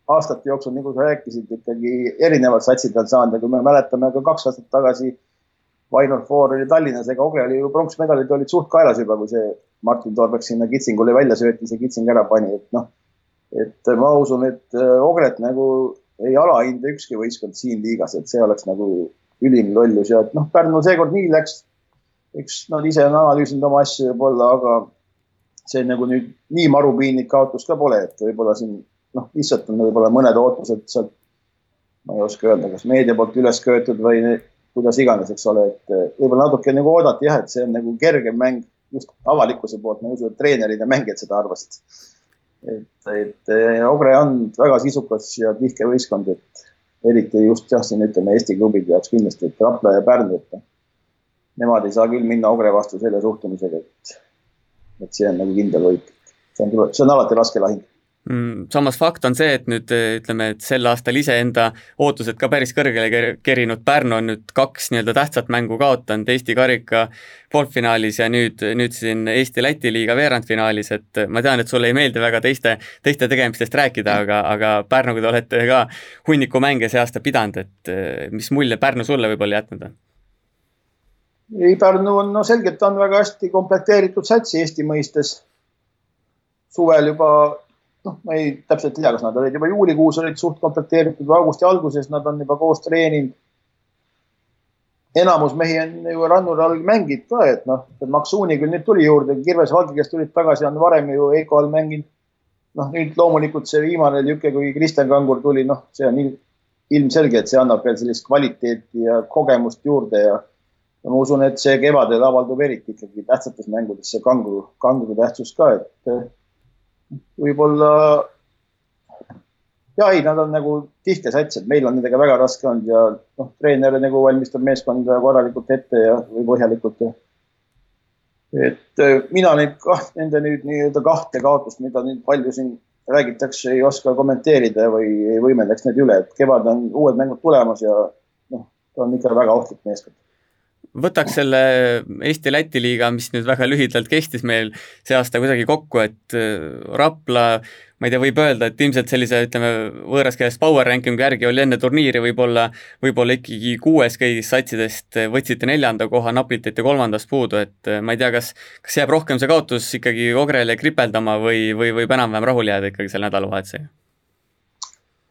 aastate jooksul, nagu sa rääkisid, ikkagi erinevad satsid on saanud ja kui me mäletame ka kaks aastat tagasi Vainur Foor oli Tallinnas, ega Ogre oli ju pronksmedalid olid suht kaelas juba, kui see Martin Torbek sinna Kitsingule välja söötis ja Kitsing ära pani, et noh, et ma usun, et äh, Ogret nagu ei alahinda ükski võistkond siin liigas, et see oleks nagu ülim lollus ja et noh, Pärnul seekord nii läks. eks nad ise on analüüsinud oma asju võib-olla, aga see nagu nüüd nii marupiinlik kaotus ka pole, et võib-olla siin noh, lihtsalt on võib-olla mõned ootused sealt, ma ei oska öelda, kas meedia poolt üles köetud või kuidas iganes, eks ole, et eh, võib-olla natuke nagu oodati jah, et see on nagu kergem mäng just avalikkuse poolt, ma ei usu, et treenerid ja mängijad seda arvasid. et, et eh, Ogre on väga sisukas ja tihke võistkond, et eriti just jah, siin ütleme Eesti klubide jaoks kindlasti, et Rapla ja Pärnu, et nemad ei saa küll minna Ogre vastu selle suhtumisega, et, et see on nagu kindel võit. see on, see on alati raske lahing samas fakt on see, et nüüd ütleme, et sel aastal iseenda ootused ka päris kõrgele kerinud Pärnu on nüüd kaks nii-öelda tähtsat mängu kaotanud Eesti karika poolfinaalis ja nüüd, nüüd siin Eesti-Läti liiga veerandfinaalis, et ma tean, et sulle ei meeldi väga teiste, teiste tegemistest rääkida, aga, aga Pärnuga te olete ka hunniku mänge see aasta pidanud, et mis mulje Pärnu sulle võib-olla jätnud on? ei, Pärnu on no selgelt on väga hästi komplekteeritud sats Eesti mõistes. suvel juba noh, ma ei täpselt tea, kas nad olid juba juulikuus olid suht komplekteeritud või augusti alguses nad on juba koos treeninud. enamus mehi on ju rannul all mänginud ka, et noh, Maksuuni küll nüüd tuli juurde, Kirves Valge, kes tulid tagasi, on varem ju Eiko all mänginud. noh, nüüd loomulikult see viimane niisugune, kui Kristjan Kangur tuli, noh, see on ilmselge, et see annab veel sellist kvaliteeti ja kogemust juurde ja ja ma usun, et see kevadel avaldub eriti ikkagi tähtsates mängudes see kanguru, kanguru tähtsus ka, et võib-olla ja ei, nad on nagu tihke sats, et meil on nendega väga raske olnud ja noh, treener nagu valmistab meeskonda korralikult ette ja, või põhjalikult ja. et äh, mina neid kah, nende nüüd nii-öelda kahte kaotust, mida nüüd palju siin räägitakse, ei oska kommenteerida või ei võimendaks need üle, et kevad on uued mängud tulemas ja noh, ta on ikka väga ohtlik meeskond võtaks selle Eesti-Läti liiga, mis nüüd väga lühidalt kestis meil see aasta kuidagi kokku, et äh, Rapla, ma ei tea, võib öelda, et ilmselt sellise, ütleme, võõras keeles power ranking'u järgi oli enne turniiri võib-olla, võib-olla ikkagi kuues kõigist satsidest, võtsite neljanda koha, napilt jäite kolmandast puudu, et äh, ma ei tea, kas, kas jääb rohkem see kaotus ikkagi Ogrele kripeldama või, või võib enam-vähem rahule jääda ikkagi selle nädalavahetusega?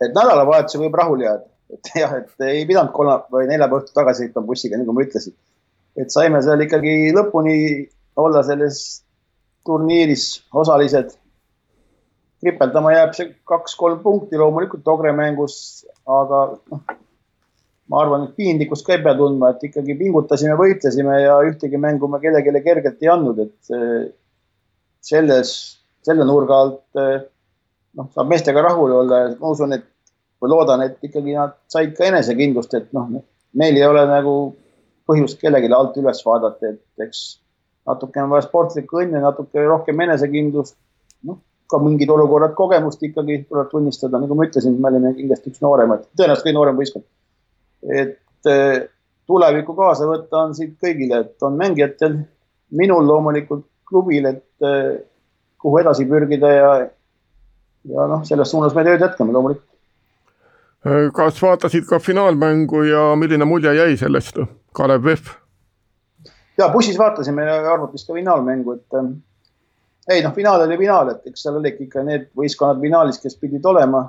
et nädalavahetusega võib rahule jääda, et [laughs] jah, et ei pidanud kolmapäeva või neljapäeva õhtul tagasi sõitma bussiga, nagu ma ütlesin et saime seal ikkagi lõpuni olla selles turniiris osalised. kripeldama jääb see kaks-kolm punkti loomulikult Ogre mängus, aga noh, ma arvan, et piinlikkust ka ei pea tundma, et ikkagi pingutasime, võitlesime ja ühtegi mängu me kellelegi kergelt ei andnud, et selles, selle nurga alt noh, saab meestega rahul olla ja ma usun, et või loodan, et ikkagi nad said ka enesekindlust, et noh, meil ei ole nagu põhjust kellelegi alt üles vaadata, et eks natuke on vaja sportlikku õnne, natuke rohkem enesekindlust. noh, ka mingid olukorrad kogemust ikkagi tuleb tunnistada, nagu ma ütlesin, me olime kindlasti üks nooremaid, tõenäoliselt kõige noorem võistkond. et eh, tulevikku kaasa võtta on siit kõigile, et on mängijatel, minul loomulikult klubil, et eh, kuhu edasi pürgida ja, ja noh, selles suunas me tööd jätkame loomulikult. Kas vaatasid ka finaalmängu ja milline mulje jäi sellest? Kalev Vehv. ja bussis vaatasime arvutist ka finaalmängu, et ähm, ei noh, finaal oli finaal, et eks seal olid ikka need võistkonnad finaalis, kes pidid olema.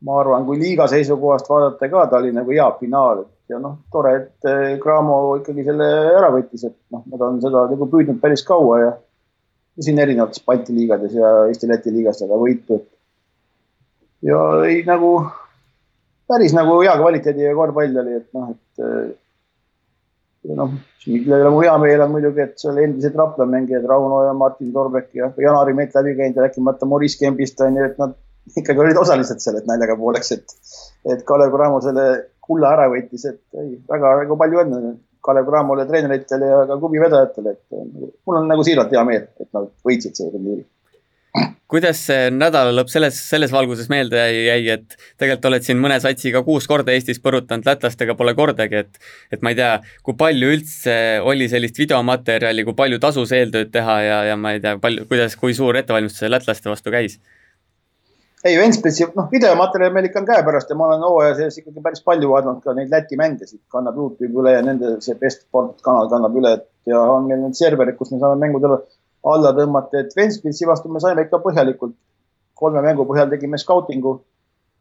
ma arvan, kui liiga seisukohast vaadata ka, ta oli nagu hea finaal, ja noh, tore, et äh, Cramo ikkagi selle ära võttis, et noh, nad on seda nagu püüdnud päris kaua ja siin erinevates Balti liigades ja Eesti-Läti liigas seda võitu. ja ei nagu päris nagu hea kvaliteediga korvpall oli, et noh, et äh, noh, mille üle mu hea meel on muidugi, et seal endised Rapla mängijad Rauno ja Martin Torbek ja Janari Mett läbi käinud ja rääkimata Maurice Kempist on ju, et nad ikkagi olid osalised seal, et naljaga pooleks, et, et Kalev Cramo selle kulla ära võttis, et ei, väga-väga palju õnne Kalev Cramole treeneritele ja ka klubi vedajatele, et mul on nagu siiralt hea meel, et nad võitsid selle turniiri kuidas see nädala lõpp selles, selles valguses meelde jäi, et tegelikult oled siin mõne satsiga kuus korda Eestis põrutanud, lätlastega pole kordagi, et et ma ei tea, kui palju üldse oli sellist videomaterjali, kui palju tasus eeltööd teha ja, ja ma ei tea, palju, kuidas, kui suur ettevalmistus lätlaste vastu käis? ei, Ventspilsi, noh, videomaterjal meil ikka on käepärast ja ma olen hooaja sees ikkagi päris palju vaadanud ka neid Läti mänge, siit kannab Youtube üle ja nende see Best Sport kanal kannab üle, et ja on meil need serverid, kus me saame mängudele alla tõmmata, et Ventspilsi vastu me saime ikka põhjalikult, kolme mängu põhjal tegime skautingu,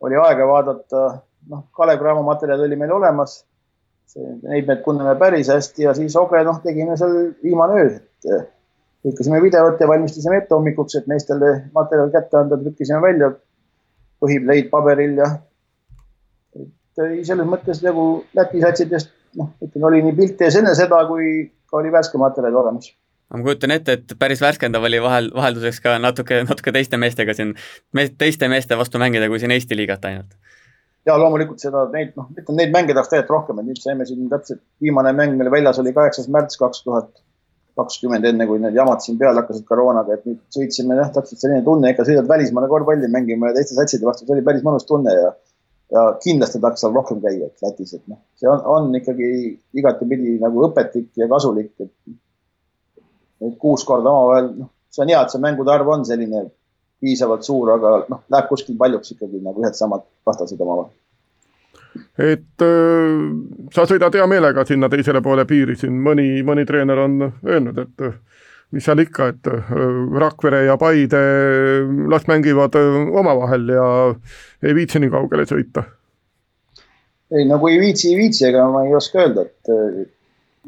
oli aega vaadata, noh, Kalev Cramo materjal oli meil olemas. Neid me tunneme päris hästi ja siis Oge, noh, tegime seal viimane öö, et lõikasime videot ja valmistasime ette hommikuks, et meestele materjal kätte anda, trükkisime välja põhipleid paberil ja et ei, selles mõttes nagu Läti satsidest noh, ütleme, oli nii pilt ees enne seda, kui ka oli värske materjal olemas ma kujutan ette, et päris värskendav oli vahel, vahelduseks ka natuke, natuke teiste meestega siin, teiste meeste vastu mängida, kui siin Eesti liigat ainult. ja loomulikult seda, neid, noh, ütleme neid mänge tahaks tegelikult rohkem, et nüüd saime siin täpselt, viimane mäng meil väljas oli kaheksas märts kaks tuhat kakskümmend, enne kui need jamad siin peale hakkasid koroonaga, et nüüd sõitsime jah, täpselt selline tunne, ikka sõidad välismaale korvpalli mängima ja teiste satside vastu, see oli päris mõnus tunne ja ja kindlasti tahaks seal rohkem käia, et Lätis, et noh, see on, on ikkagi igatepidi nagu õpetlik ja kasulik, et kuus korda omavahel, noh, see on hea, et see mängude arv on selline piisavalt suur, aga noh, läheb kuskil paljuks ikkagi nagu ühed samad vastased omavahel et öö, sa sõidad hea meelega sinna teisele poole piiri, siin mõni, mõni treener on öelnud, et mis seal ikka, et Rakvere ja Paide las mängivad omavahel ja ei viitsi nii kaugele sõita. ei, no kui ei viitsi, ei viitsi, ega ma ei oska öelda, et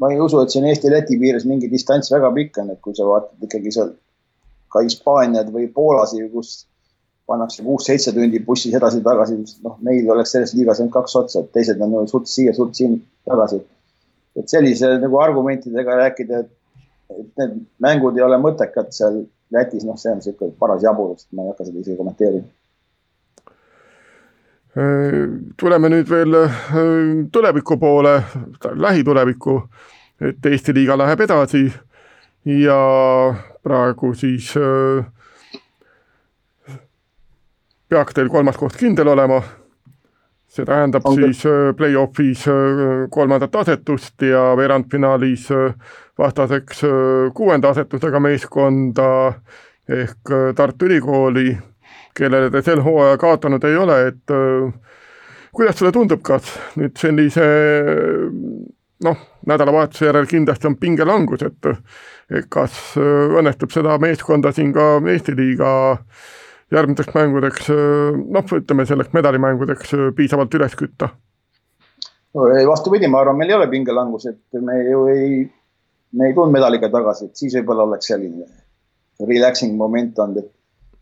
ma ei usu, et siin Eesti-Läti piires mingi distants väga pikk on, et kui sa vaatad ikkagi seal ka Hispaaniad või Poolasi, kus pannakse kuus-seitse tundi bussis edasi-tagasi, noh, meil oleks selles liigas ainult kaks otsa, et teised on suht siia, suht siin tagasi. et sellise nagu argumentidega rääkida, et, et need mängud ei ole mõttekad seal Lätis, noh, see on niisugune paras jaburus, ma ei hakka seda isegi kommenteerima. Tuleme nüüd veel äh, tuleviku poole, lähitulevikku, et Eesti liiga läheb edasi ja praegu siis äh, peaks teil kolmas koht kindel olema. see tähendab okay. siis äh, play-off'is kolmandat asetust ja veerandfinaalis vastaseks kuuenda asetusega meeskonda ehk Tartu Ülikooli, kellele te sel hooajal kaotanud ei ole, et kuidas sulle tundub, kas nüüd sellise noh, nädalavahetuse järel kindlasti on pingelangus, et kas õnnestub seda meeskonda siin ka Eesti liiga järgmisteks mängudeks, noh, ütleme selleks medalimängudeks piisavalt üles kütta? vastupidi, ma arvan, meil ei ole pingelangus, et me ju ei, me ei tulnud medaliga tagasi, et siis võib-olla oleks selline relaxing moment olnud, et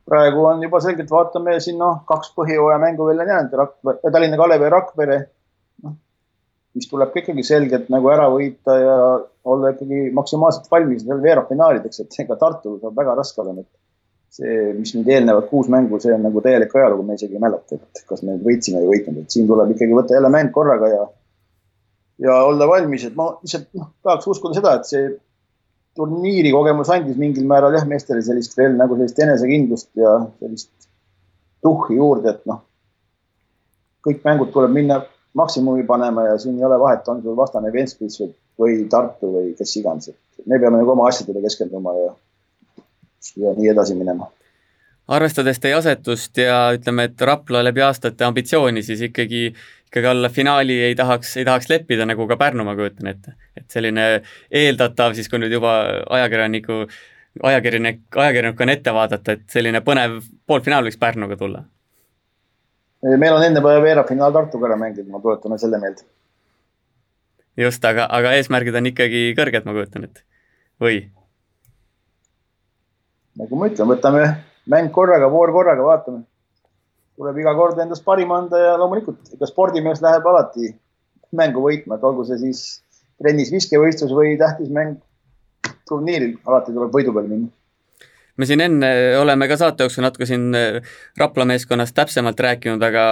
praegu on juba selgelt, vaatame siin noh, kaks põhijooaja mängu veel on jäänud, Rakvere, Tallinna Kalev ja Rakvere. noh, mis tuleb ka ikkagi selgelt nagu ära võita ja olla ikkagi maksimaalselt valmis veel veerandfinaalideks, et ega Tartul saab väga raske olema, et see, mis nüüd eelnevad kuus mängu, see on nagu täielik ajalugu, me isegi ei mäleta, et kas me võitsime või ei võitnud, et siin tuleb ikkagi võtta jälle mäng korraga ja, ja olla valmis, et ma lihtsalt noh, tahaks uskuda seda, et see turniiri kogemus andis mingil määral jah, meestele sellist veel nagu sellist enesekindlust ja sellist tuhhi juurde, et noh, kõik mängud tuleb minna maksimumi panema ja siin ei ole vahet, on sul vastane Ventspils või, või Tartu või kes iganes, et me peame nagu oma asjadele keskenduma ja ja nii edasi minema. arvestades teie asetust ja ütleme, et Rapla läbi aastate ambitsiooni, siis ikkagi, ikkagi alla finaali ei tahaks, ei tahaks leppida, nagu ka Pärnu, ma kujutan ette. et selline eeldatav siis, kui nüüd juba ajakirjaniku, ajakirjanik, ajakirjanik on ette vaadata, et selline põnev poolfinaal võiks Pärnuga tulla meil on enne veerandfinaal Tartuga ära mänginud, ma tuletame selle meelde. just, aga, aga eesmärgid on ikkagi kõrged, ma kujutan ette, või? nagu ma ütlen, võtame mäng korraga, voor korraga, vaatame. Tuleb iga kord endast parim anda ja loomulikult ikka spordimees läheb alati mängu võitma, et olgu see siis trennis viskevõistlus või tähtis mäng turniiril, alati tuleb võidu peale minna me siin enne oleme ka saate jooksul natuke siin äh, Rapla meeskonnast täpsemalt rääkinud, aga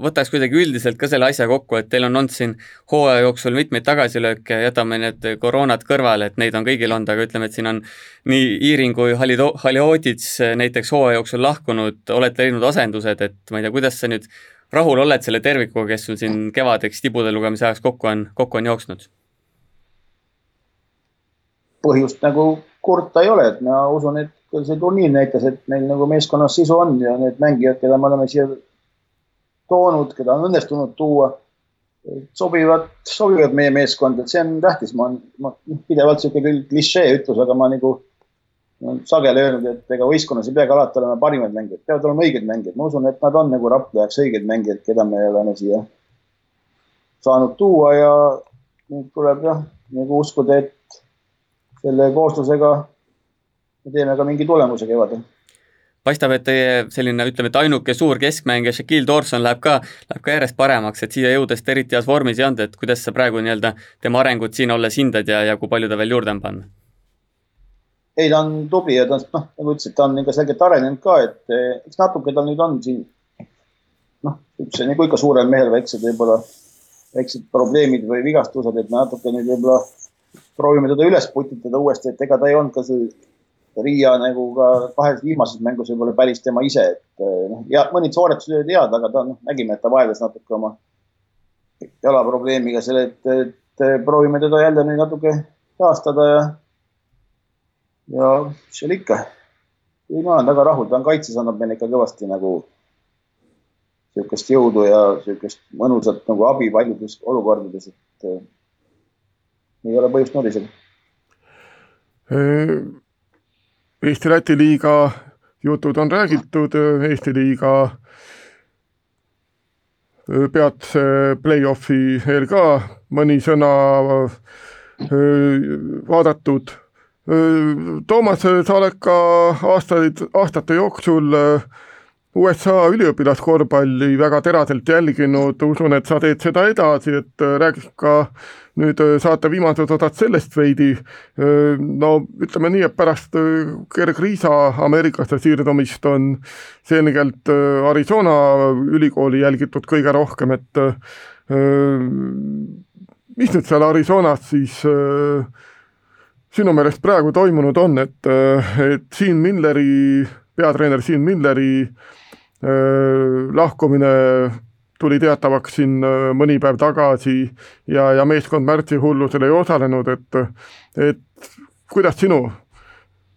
võtaks kuidagi üldiselt ka selle asja kokku, et teil on olnud siin hooaja jooksul mitmeid tagasilööke, jätame need koroonad kõrvale, et neid on kõigil olnud, aga ütleme, et siin on nii Iiring kui Halido-, Halioodits näiteks hooaja jooksul lahkunud, olete leidnud asendused, et ma ei tea, kuidas sa nüüd rahul oled selle tervikuga, kes sul siin kevadeks tibude lugemise ajaks kokku on, kokku on jooksnud? põhjust nagu kurta ei ole, et ma usun, et see turniir näitas, et meil nagu meeskonnas sisu on ja need mängijad, keda me oleme siia toonud, keda on õnnestunud tuua, sobivad, sobivad meie meeskonda, et see on tähtis, ma olen, ma pidevalt sihuke küll klišee ütlus, aga ma nagu sageli öelnud, et ega võistkonnas ei peagi alati olema parimad mängijad, peavad olema õiged mängijad. ma usun, et nad on nagu Rapla jaoks õiged mängijad, keda me oleme siia saanud tuua ja nüüd tuleb jah, nagu uskuda, et selle kooslusega me teeme ka mingi tulemuse kevadel paistab, et teie selline, ütleme, et ainuke suur keskmängija Shaquille Dawson läheb ka, läheb ka järjest paremaks, et siia jõudes ta eriti heas vormis ei olnud, et kuidas sa praegu nii-öelda tema arengut siin olles hindad ja, ja kui palju ta veel juurde on panna? ei, ta on tubli ja ta on, noh, nagu ütlesid, ta on ikka selgelt arenenud ka, et eh, eks natuke tal nüüd on siin noh, üks nagu ikka suurel mehel väiksed võib-olla, väiksed probleemid või vigastused, et natuke nüüd võib-olla proovime teda üles putitada uuesti, et ega ta ei olnud ka see Riia nagu ka kahes viimases mängus võib-olla päris tema ise, et eh, noh, ja mõned sooritused olid head, aga ta noh, nägime, et ta vaevles natuke oma jalaprobleemiga selle, et, et proovime teda jälle nüüd natuke taastada ja, ja mis seal ikka. ei, ma olen väga rahul, ta on kaitses, annab meile ikka kõvasti nagu niisugust jõudu ja niisugust mõnusat nagu abi paljudes olukordades, et äh, ei ole põhjust nuriseda Eesti-Läti liiga jutud on räägitud, Eesti liiga peatse play-off'i eel ka mõni sõna vaadatud. Toomas, sa oled ka aastaid, aastate jooksul USA üliõpilaskorvpalli väga teraselt jälginud, usun, et sa teed seda edasi, et äh, räägiks ka nüüd äh, saate viimased osad sellest veidi. Äh, no ütleme nii, et pärast Gerg Riisa Ameerikasse siirdumist on selgelt Arizona ülikooli jälgitud kõige rohkem, et mis nüüd seal Arizonas siis sinu meelest praegu toimunud on, et, et Siim Milleri, peatreener Siim Milleri äh, Äh, lahkumine tuli teatavaks siin äh, mõni päev tagasi ja, ja meeskond märtsihullusel ei osalenud, et, et kuidas sinu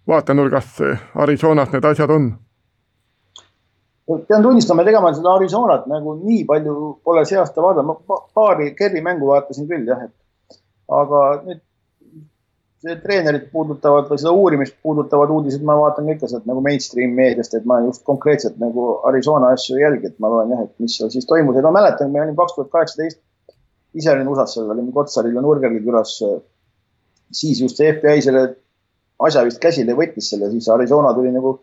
vaatenurgast Arizonas need asjad on? pean tunnistama, et ega ma seda Arizonat nagu nii palju pole see aasta vaadanud, ma paari Kerri mängu vaatasin küll jah, et aga nüüd treenerit puudutavad või seda uurimist puudutavad uudised, ma vaatan ka ikka sealt nagu mainstream meediast, et ma just konkreetselt nagu Arizona asju ei jälgi, et ma loen jah, et mis seal siis toimus ja ma mäletan, me olime kaks tuhat kaheksateist, ise olin USA-s seal, olime Kotsaril ja Nurgergi külas. siis just see FBI selle asja vist käsile võttis selle, siis Arizona tuli nagu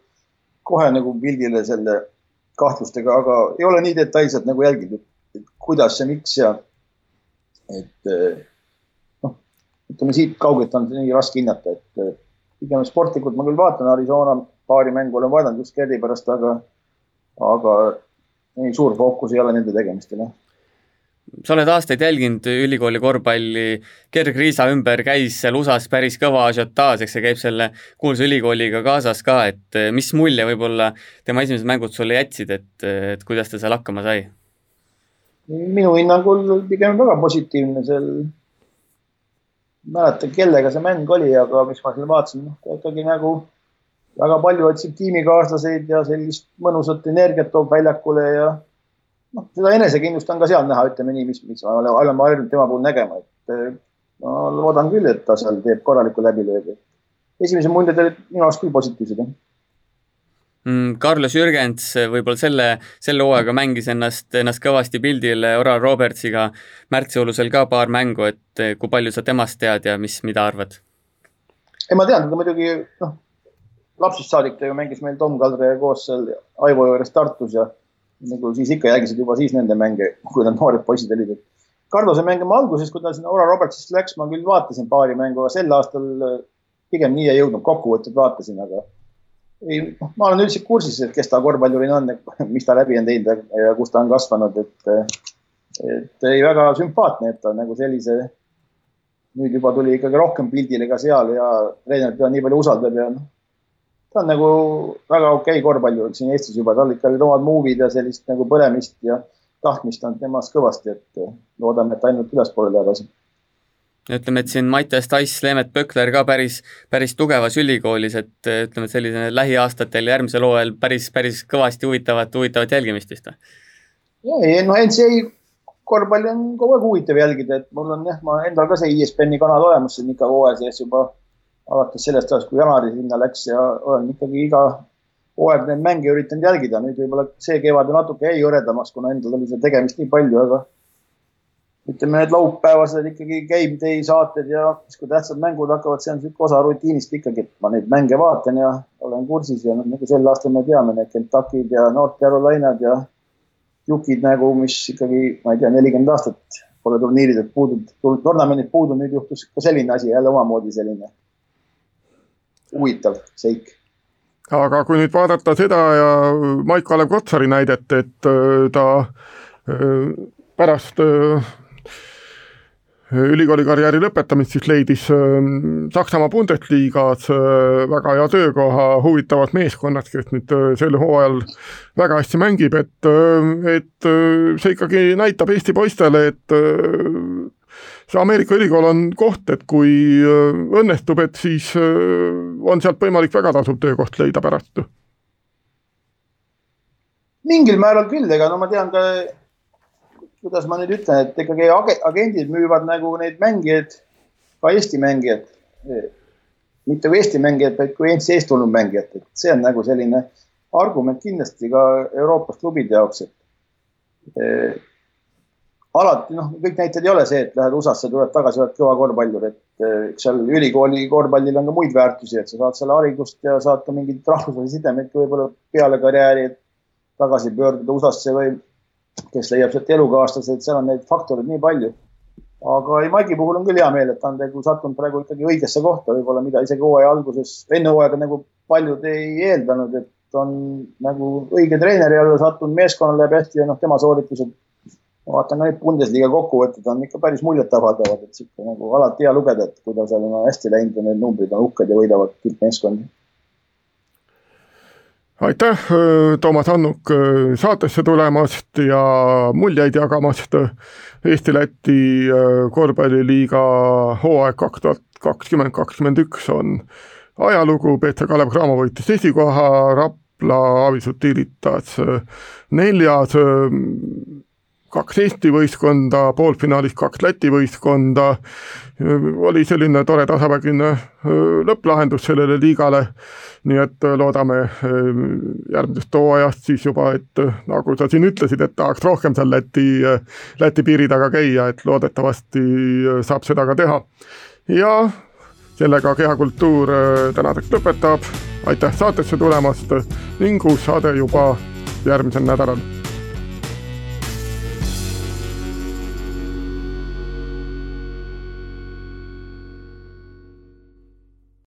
kohe nagu pildile selle kahtlustega, aga ei ole nii detailselt nagu jälginud, et kuidas ja miks ja et ütleme siit kaugelt on nii raske hinnata, et pigem sportlikult ma küll vaatan Arizona paari mängu olen vaadanud just Kerri pärast, aga, aga nii suur fookus ei ole nende tegemistel, jah sa oled aastaid jälginud ülikooli korvpalli, Gerg Riisa ümber käis seal USA-s päris kõva ažiotaaž, eks see käib selle kuulsa ülikooliga kaasas ka, et mis mulje võib-olla tema esimesed mängud sulle jätsid, et, et kuidas ta seal hakkama sai? minu hinnangul pigem väga positiivne, seal mäleta, kellega see mäng oli, aga mis ma seal vaatasin, noh, ta ikkagi nagu väga palju otsib tiimikaaslaseid ja sellist mõnusat energiat toob väljakule ja noh, seda enesekindlust on ka seal näha, ütleme nii, mis, mis me oleme harjunud tema puhul nägema, et eh, ma loodan küll, et ta seal teeb korraliku läbilöögi. esimesed muljed olid minu arust küll positiivsed, jah Mm, Carlos Jürgens võib-olla selle, selle hooaega mängis ennast, ennast kõvasti pildile Oral Robertsiga märtsiolusel ka paar mängu, et eh, kui palju sa temast tead ja mis, mida arvad? ei, ma tean, ta muidugi noh, lapsest saadik ta ju mängis meil Tom Kaldre koos seal Aivo juures Tartus ja nagu siis ikka jälgisid juba siis nende mänge, kui nad noored poisid olid. Carlose mänge ma alguses, kui ta sinna Oral Robertsist läks, ma küll vaatasin paari mängu, aga sel aastal pigem nii ei jõudnud, kokkuvõtted vaatasin, aga ei, noh, ma olen üldiselt kursis, et kes ta korvpallurina on, [laughs] mis ta läbi on teinud ja kus ta on kasvanud, et, et ei väga sümpaatne, et ta nagu sellise, nüüd juba tuli ikkagi rohkem pildile ka seal ja treener teda nii palju usaldab ja noh, ta on nagu väga okei okay korvpallur siin Eestis juba, tal ikka olid omad move'id ja sellist nagu põlemist ja tahtmist on temas kõvasti, et loodame, et ainult ülespoole läheb asi ütleme, et siin Mattias Tass, Leemet Pökler ka päris, päris tugevas ülikoolis, et ütleme, et selline lähiaastatel, järgmisel hooajal päris, päris kõvasti huvitavat, huvitavat jälgimist vist või? ja, ei no NCAA korvpalli on kogu aeg huvitav jälgida, et mul on jah, ma endal ka see ESPN-i kanal olemas, on ikka hooaja sees juba alates sellest ajast, kui jaanuari sinna läks ja olen ikkagi iga hooaeg neid mänge üritanud jälgida. nüüd võib-olla see kevad natuke jäi hõredamaks, kuna endal oli seda tegemist nii palju, aga ütleme, need laupäevased ikkagi game day saated ja siis, kui tähtsad mängud hakkavad, see on niisugune osa rutiinist ikkagi, et ma neid mänge vaatan ja olen kursis ja noh, nagu sel aastal me teame, need Kentucky'd ja North Carolina'd ja jukid nagu, mis ikkagi, ma ei tea, nelikümmend aastat pole turniiridelt puudunud, tornamendid puudunud, nüüd juhtus ka selline asi jälle omamoodi selline huvitav seik. Aga kui nüüd vaadata seda ja Maik-Kalev Kotsari näidet, et äh, ta äh, pärast äh, ülikooli karjääri lõpetamist siis leidis ähm, Saksamaa Bundesliga's äh, väga hea töökoha, huvitavad meeskonnad, kes nüüd äh, sel hooajal väga hästi mängib, et, äh, et see ikkagi näitab Eesti poistele, et see Ameerika ülikool on koht, et kui õnnestub, et siis on sealt võimalik väga tasuv töökoht leida pärast. mingil määral küll, ega no ma tean ka kuidas ma nüüd ütlen, et ikkagi agendid müüvad nagu neid mängijaid, ka Eesti mängijaid, mitte kui Eesti mängijad, vaid kui NCS tulnud mängijad, et see on nagu selline argument kindlasti ka Euroopas klubide jaoks, et eh, alati noh, kõik näited ei ole see, et lähed USA-sse, tuled tagasi, oled kõva korvpallur, et eh, seal ülikooli korvpallil on ka muid väärtusi, et sa saad seal haridust ja saad ka mingeid [laughs] rahvusvahelisi sidemeid võib-olla peale karjääri, et tagasi pöörduda USA-sse või kes leiab sealt elukaaslased, seal on neid faktoreid nii palju. aga ei, Maigi puhul on küll hea meel, et ta on nagu sattunud praegu ikkagi õigesse kohta, võib-olla mida isegi hooaja alguses, enne hooaega nagu paljud ei eeldanud, et on nagu õige treeneri alla sattunud, meeskonnal läheb hästi ja noh, tema sooritused. ma vaatan ka neid Bundesliga kokkuvõtted on ikka päris muljetavaldavad, et sihuke nagu alati hea lugeda, et kui tal seal on hästi läinud ja need numbrid on uhked ja võidavad tippmeeskondi aitäh, äh, Toomas Annuk äh, saatesse tulemast ja muljeid jagamast. Eesti-Läti äh, korvpalliliiga hooaeg kaks tuhat kakskümmend, kakskümmend üks on ajalugu, Peeter Kalev Cramo võitis esikoha, Rapla Avisut Iritas neljas kaks Eesti võistkonda, poolfinaalis kaks Läti võistkonda, oli selline tore tasavägine lõpplahendus sellele liigale, nii et loodame järgmisest hooajast siis juba, et nagu sa siin ütlesid, et tahaks rohkem seal Läti, Läti piiri taga käia, et loodetavasti saab seda ka teha. ja sellega Kehakultuur tänaseks lõpetab, aitäh saatesse tulemast ning uus saade juba järgmisel nädalal